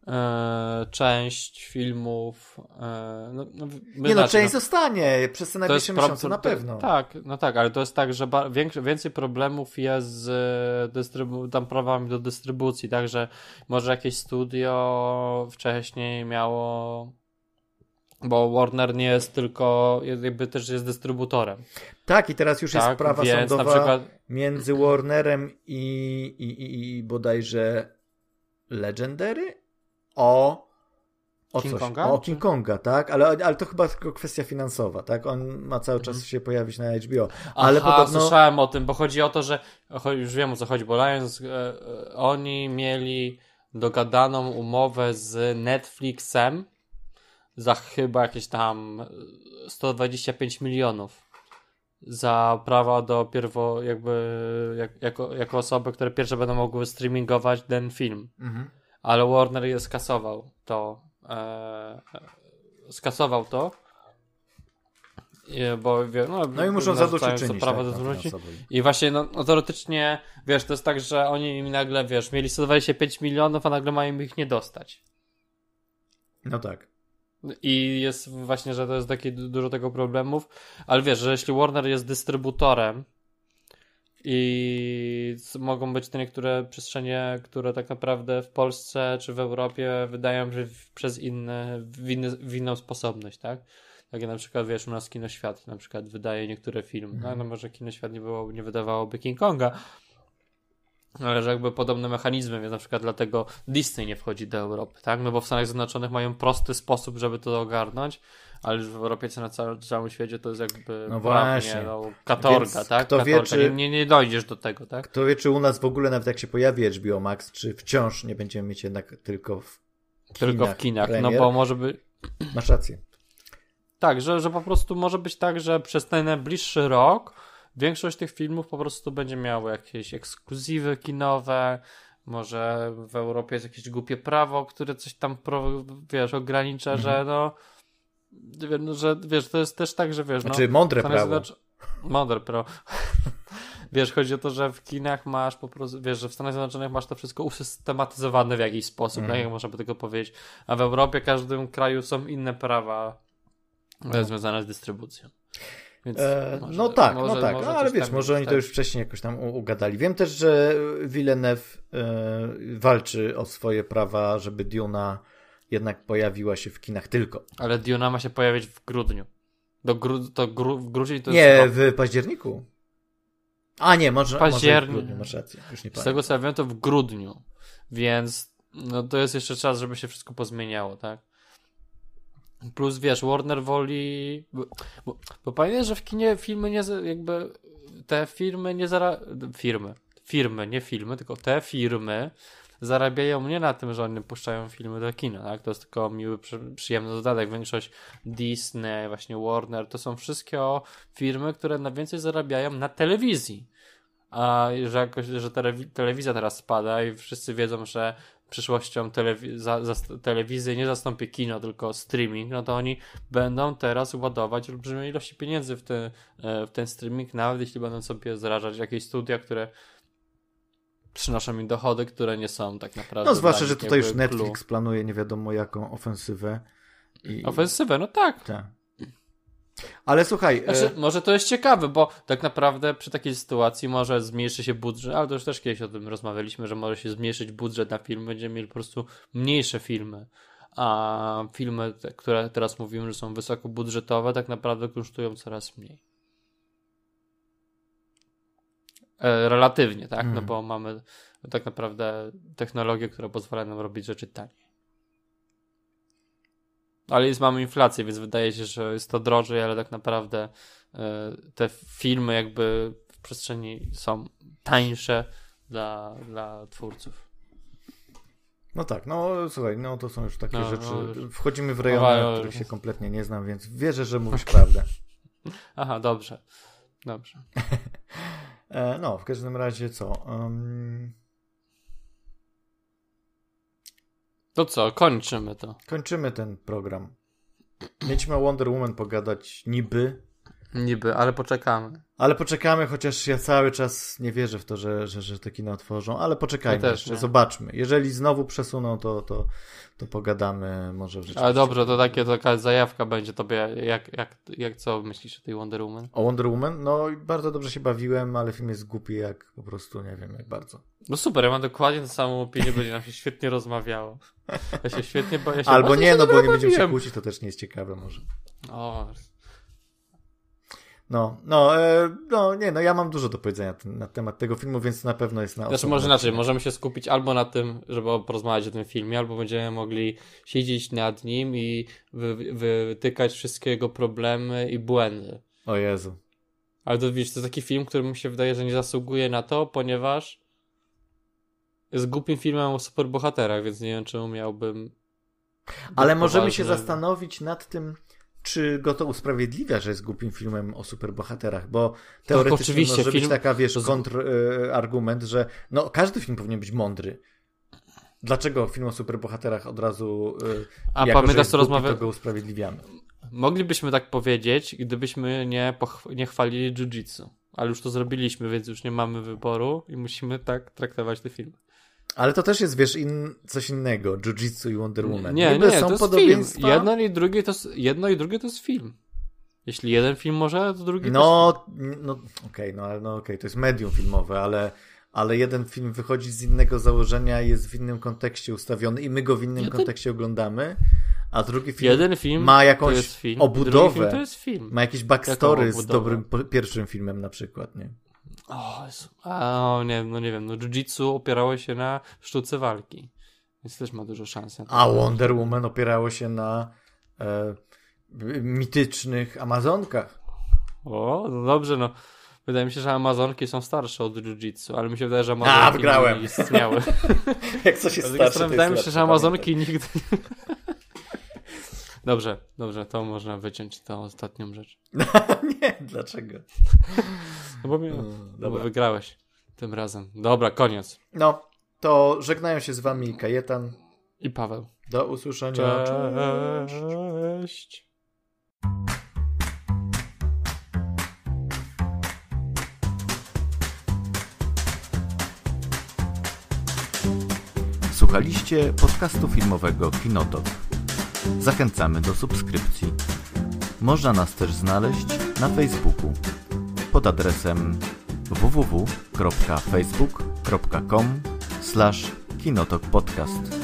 [SPEAKER 1] e, część filmów e, no, no,
[SPEAKER 2] nie no,
[SPEAKER 1] znaczy,
[SPEAKER 2] część zostanie przez te
[SPEAKER 1] to
[SPEAKER 2] najbliższe
[SPEAKER 1] pro-
[SPEAKER 2] miesiące, na
[SPEAKER 1] to-
[SPEAKER 2] pewno.
[SPEAKER 1] Tak, no tak, ale to jest tak, że ba- większy, więcej problemów jest z dystrybu- tam prawami do dystrybucji, tak, że może jakieś studio wcześniej miało bo Warner nie jest tylko, jakby też jest dystrybutorem.
[SPEAKER 2] Tak, i teraz już jest
[SPEAKER 1] Tak,
[SPEAKER 2] sprawa
[SPEAKER 1] więc
[SPEAKER 2] sądowa
[SPEAKER 1] przykład
[SPEAKER 2] między Warnerem i, i, i, i bodajże Legendary o o
[SPEAKER 1] King
[SPEAKER 2] coś,
[SPEAKER 1] Konga,
[SPEAKER 2] o King Konga, tak? Ale, ale to chyba tylko kwestia finansowa, tak? On ma cały czas
[SPEAKER 1] Mhm.
[SPEAKER 2] się pojawić na HBO. Ale
[SPEAKER 1] Aha,
[SPEAKER 2] podobno
[SPEAKER 1] słyszałem o tym, bo chodzi o to, że już wiem o co chodzi, bo Lions, e, e, oni mieli dogadaną umowę z Netflixem za chyba jakieś tam e, 125 milionów za prawa do pierwo, jakby jak, jako, jako osoby, które pierwsze będą mogły streamingować ten film.
[SPEAKER 2] mhm.
[SPEAKER 1] Ale Warner je skasował to. E, e, skasował to. I- Bo wie, no,
[SPEAKER 2] No i muszą zadośćuczynić
[SPEAKER 1] prawo
[SPEAKER 2] tak, tam
[SPEAKER 1] zwróci.
[SPEAKER 2] finansowo.
[SPEAKER 1] I właśnie, no, no teoretycznie, wiesz, to jest tak, że oni im nagle, wiesz, mieli 125 milionów, a nagle mają ich nie dostać.
[SPEAKER 2] No tak.
[SPEAKER 1] I jest właśnie, że to jest takie du- dużo tego problemów, ale wiesz, że jeśli Warner jest dystrybutorem i mogą być te niektóre przestrzenie, które tak naprawdę w Polsce czy w Europie wydają się w- przez inne, w, inny, w inną sposobność, tak? Tak jak na przykład, wiesz, u nas Kinoświat na przykład wydaje niektóre filmy. No, no może Kinoświat nie, było, nie wydawałoby King Konga, ale że jakby podobne mechanizmy, więc na przykład dlatego Disney nie wchodzi do Europy, tak? No bo w Stanach Zjednoczonych mają prosty sposób, żeby to ogarnąć, ale już w Europie czy na całym, całym świecie to jest jakby
[SPEAKER 2] No
[SPEAKER 1] prawnie,
[SPEAKER 2] właśnie.
[SPEAKER 1] No, katorga,
[SPEAKER 2] Więc
[SPEAKER 1] tak?
[SPEAKER 2] kto wie,
[SPEAKER 1] katorga.
[SPEAKER 2] czy-
[SPEAKER 1] nie, nie, dojdziesz do tego, tak?
[SPEAKER 2] Kto wie, czy u nas w ogóle, nawet jak się pojawi HBO Max, czy wciąż nie będziemy mieć jednak tylko w
[SPEAKER 1] Tylko w kinach, no
[SPEAKER 2] premier.
[SPEAKER 1] bo może by...
[SPEAKER 2] Masz rację.
[SPEAKER 1] Tak, że, że po prostu może być tak, że przez ten najbliższy rok większość tych filmów po prostu będzie miało jakieś ekskluzywy kinowe, może w Europie jest jakieś głupie prawo, które coś tam, wiesz, ogranicza,
[SPEAKER 2] Mhm.
[SPEAKER 1] że no, wie- no, że wiesz, to jest też tak, że wiesz,
[SPEAKER 2] Znaczy
[SPEAKER 1] no,
[SPEAKER 2] mądre prawo.
[SPEAKER 1] Mądre prawo. Wiesz, chodzi o to, że w kinach masz po prostu, wiesz, że w Stanach Zjednoczonych masz to wszystko usystematyzowane w jakiś sposób, tak jak można by tego powiedzieć, a w Europie, każdym kraju są inne prawa e, związane z dystrybucją. Więc
[SPEAKER 2] E,
[SPEAKER 1] może-
[SPEAKER 2] no tak,
[SPEAKER 1] może-
[SPEAKER 2] no tak,
[SPEAKER 1] może
[SPEAKER 2] no, ale
[SPEAKER 1] coś
[SPEAKER 2] wiesz,
[SPEAKER 1] tam
[SPEAKER 2] może oni to
[SPEAKER 1] tak.
[SPEAKER 2] już wcześniej jakoś tam ugadali. Wiem też, że Villeneuve e, walczy o swoje prawa, żeby Duna jednak pojawiła się w kinach tylko.
[SPEAKER 1] Ale Duna ma się pojawić w grudniu. Do gru, to gru, w grudzień to
[SPEAKER 2] nie,
[SPEAKER 1] jest
[SPEAKER 2] w październiku. A nie, może, może w grudniu, masz rację, już nie
[SPEAKER 1] Z tego co ja wiem, to w grudniu. Więc no to jest jeszcze czas, żeby się wszystko pozmieniało, tak? Plus wiesz, Warner woli. Bo, bo, bo pamiętaj, że w kinie filmy nie. jakby te firmy nie zara... Firmy. Firmy, nie filmy, tylko te firmy zarabiają nie na tym, że oni puszczają filmy do kina, tak? To jest tylko miły, przy, przyjemny dodatek. Większość Disney, właśnie Warner, to są wszystkie firmy, które najwięcej zarabiają na telewizji. A że jakoś, że telewi- telewizja teraz spada i wszyscy wiedzą, że przyszłością telewi- za, za, telewizji nie zastąpi kino, tylko streaming, no to oni będą teraz ładować olbrzymie ilości pieniędzy w ten, e, w ten streaming, nawet jeśli będą sobie zarażać jakieś studia, które przynoszą im dochody, które nie są tak naprawdę.
[SPEAKER 2] No zwłaszcza, że tutaj już Netflix planuje nie wiadomo jaką ofensywę. I...
[SPEAKER 1] clue. Ofensywę, no tak.
[SPEAKER 2] Tak. Ale słuchaj, e,
[SPEAKER 1] Znaczy, może to jest ciekawe, bo tak naprawdę przy takiej sytuacji może zmniejszy się budżet, ale to już też kiedyś o tym rozmawialiśmy, że może się zmniejszyć budżet na film, będziemy mieli po prostu mniejsze filmy. A filmy, które teraz mówimy, że są wysokobudżetowe, tak naprawdę kosztują coraz mniej. E, relatywnie, tak? No
[SPEAKER 2] Mhm.
[SPEAKER 1] bo mamy tak naprawdę technologię, która pozwala nam robić rzeczy taniej. Ale jest, mamy inflację, więc wydaje się, że jest to drożej, ale tak naprawdę e, te filmy jakby w przestrzeni są tańsze dla, dla twórców.
[SPEAKER 2] no tak, no słuchaj, no to są już takie
[SPEAKER 1] No,
[SPEAKER 2] rzeczy.
[SPEAKER 1] no.
[SPEAKER 2] Wchodzimy w rejony,
[SPEAKER 1] No,
[SPEAKER 2] których się kompletnie nie znam, więc wierzę, że mówisz prawdę.
[SPEAKER 1] Aha, dobrze. Dobrze.
[SPEAKER 2] E, no, w każdym razie co? Um,
[SPEAKER 1] To co, kończymy to.
[SPEAKER 2] kończymy ten program. Mieliśmy o Wonder Woman pogadać niby,
[SPEAKER 1] Niby, ale poczekamy.
[SPEAKER 2] ale poczekamy, chociaż ja cały czas nie wierzę w to, że, że, że te kino otworzą, ale poczekajmy
[SPEAKER 1] Ja
[SPEAKER 2] jeszcze,
[SPEAKER 1] nie.
[SPEAKER 2] zobaczmy. Jeżeli znowu przesuną, to, to, to pogadamy może w rzeczywiście.
[SPEAKER 1] Ale dobrze, to takie, taka zajawka będzie tobie. Jak, jak, jak co myślisz o tej Wonder Woman?
[SPEAKER 2] O Wonder Woman? No bardzo dobrze się bawiłem, ale film jest głupi jak po prostu, nie wiem, jak bardzo.
[SPEAKER 1] No super, ja mam dokładnie tę samą opinię, będzie nam się świetnie rozmawiało. Ja się świetnie, bo ja się
[SPEAKER 2] Albo nie, no bo nie będziemy się kłócić, to też nie jest ciekawe może.
[SPEAKER 1] O,
[SPEAKER 2] No, no, e, no, nie, no ja mam dużo do powiedzenia na temat tego filmu, więc na pewno jest na
[SPEAKER 1] Znaczy może inaczej, możemy się skupić albo na tym, żeby porozmawiać o tym filmie, albo będziemy mogli siedzieć nad nim i wy, wytykać wszystkie jego problemy i błędy.
[SPEAKER 2] O Jezu.
[SPEAKER 1] Ale to widzisz, to taki film, który mi się wydaje, że nie zasługuje na to, ponieważ jest głupim filmem o superbohaterach, więc nie wiem, czemu miałbym...
[SPEAKER 2] Ale możemy się zastanowić nad tym, czy go to usprawiedliwia, że jest głupim filmem o superbohaterach, bo teoretycznie
[SPEAKER 1] oczywiście,
[SPEAKER 2] może być
[SPEAKER 1] film-
[SPEAKER 2] taka, wiesz, kontrargument, że no każdy film powinien być mądry. Dlaczego film o superbohaterach od razu y,
[SPEAKER 1] A
[SPEAKER 2] jako,
[SPEAKER 1] pamiętasz, co rozmawia...
[SPEAKER 2] to go usprawiedliwiamy?
[SPEAKER 1] Moglibyśmy tak powiedzieć, gdybyśmy nie, pochw- nie chwalili jiu-jitsu. Ale już to zrobiliśmy, więc już nie mamy wyboru i musimy tak traktować te filmy.
[SPEAKER 2] Ale to też jest, wiesz, in, coś innego, Jiu-Jitsu i Wonder Woman.
[SPEAKER 1] Nie,
[SPEAKER 2] Niby
[SPEAKER 1] nie,
[SPEAKER 2] są
[SPEAKER 1] to jest film.
[SPEAKER 2] podobieństwa.
[SPEAKER 1] Jedno i, drugie to, jedno i drugie to jest film. Jeśli jeden film może, to drugi.
[SPEAKER 2] No, no okej, no ale no okej, to jest medium filmowe, ale, ale jeden film wychodzi z innego założenia, jest w innym kontekście ustawiony i my go w innym
[SPEAKER 1] Jeden-
[SPEAKER 2] kontekście oglądamy, a drugi film
[SPEAKER 1] Jeden film
[SPEAKER 2] ma jakąś
[SPEAKER 1] film,
[SPEAKER 2] obudowę.
[SPEAKER 1] film film.
[SPEAKER 2] ma jakiś backstory z dobrym pierwszym filmem na przykład, nie?
[SPEAKER 1] O, nie, no nie wiem, no jiu-jitsu opierało się na sztuce walki. Więc też ma dużo szans.
[SPEAKER 2] A Wonder Woman opierało się na e, mitycznych Amazonkach.
[SPEAKER 1] O, no dobrze, no. Wydaje mi się, że Amazonki są starsze od jiu-jitsu, ale mi się wydaje, że Amazonki
[SPEAKER 2] A, wygrałem.
[SPEAKER 1] nie istniały.
[SPEAKER 2] Jak coś jest starsze, to
[SPEAKER 1] wydaje mi się, że Amazonki nigdy... Dobrze, dobrze, to można wyciąć tę ostatnią rzecz.
[SPEAKER 2] Nie, dlaczego?
[SPEAKER 1] No bo, mnie,
[SPEAKER 2] Mm,
[SPEAKER 1] no bo wygrałeś tym razem. Dobra, koniec.
[SPEAKER 2] No, to żegnają się z wami Kajetan.
[SPEAKER 1] I Paweł.
[SPEAKER 2] Do usłyszenia.
[SPEAKER 1] Cześć.
[SPEAKER 3] Słuchaliście podcastu filmowego Kinotok. Zachęcamy do subskrypcji. Można nas też znaleźć na Facebooku pod adresem www.facebook.com/kinotokpodcast.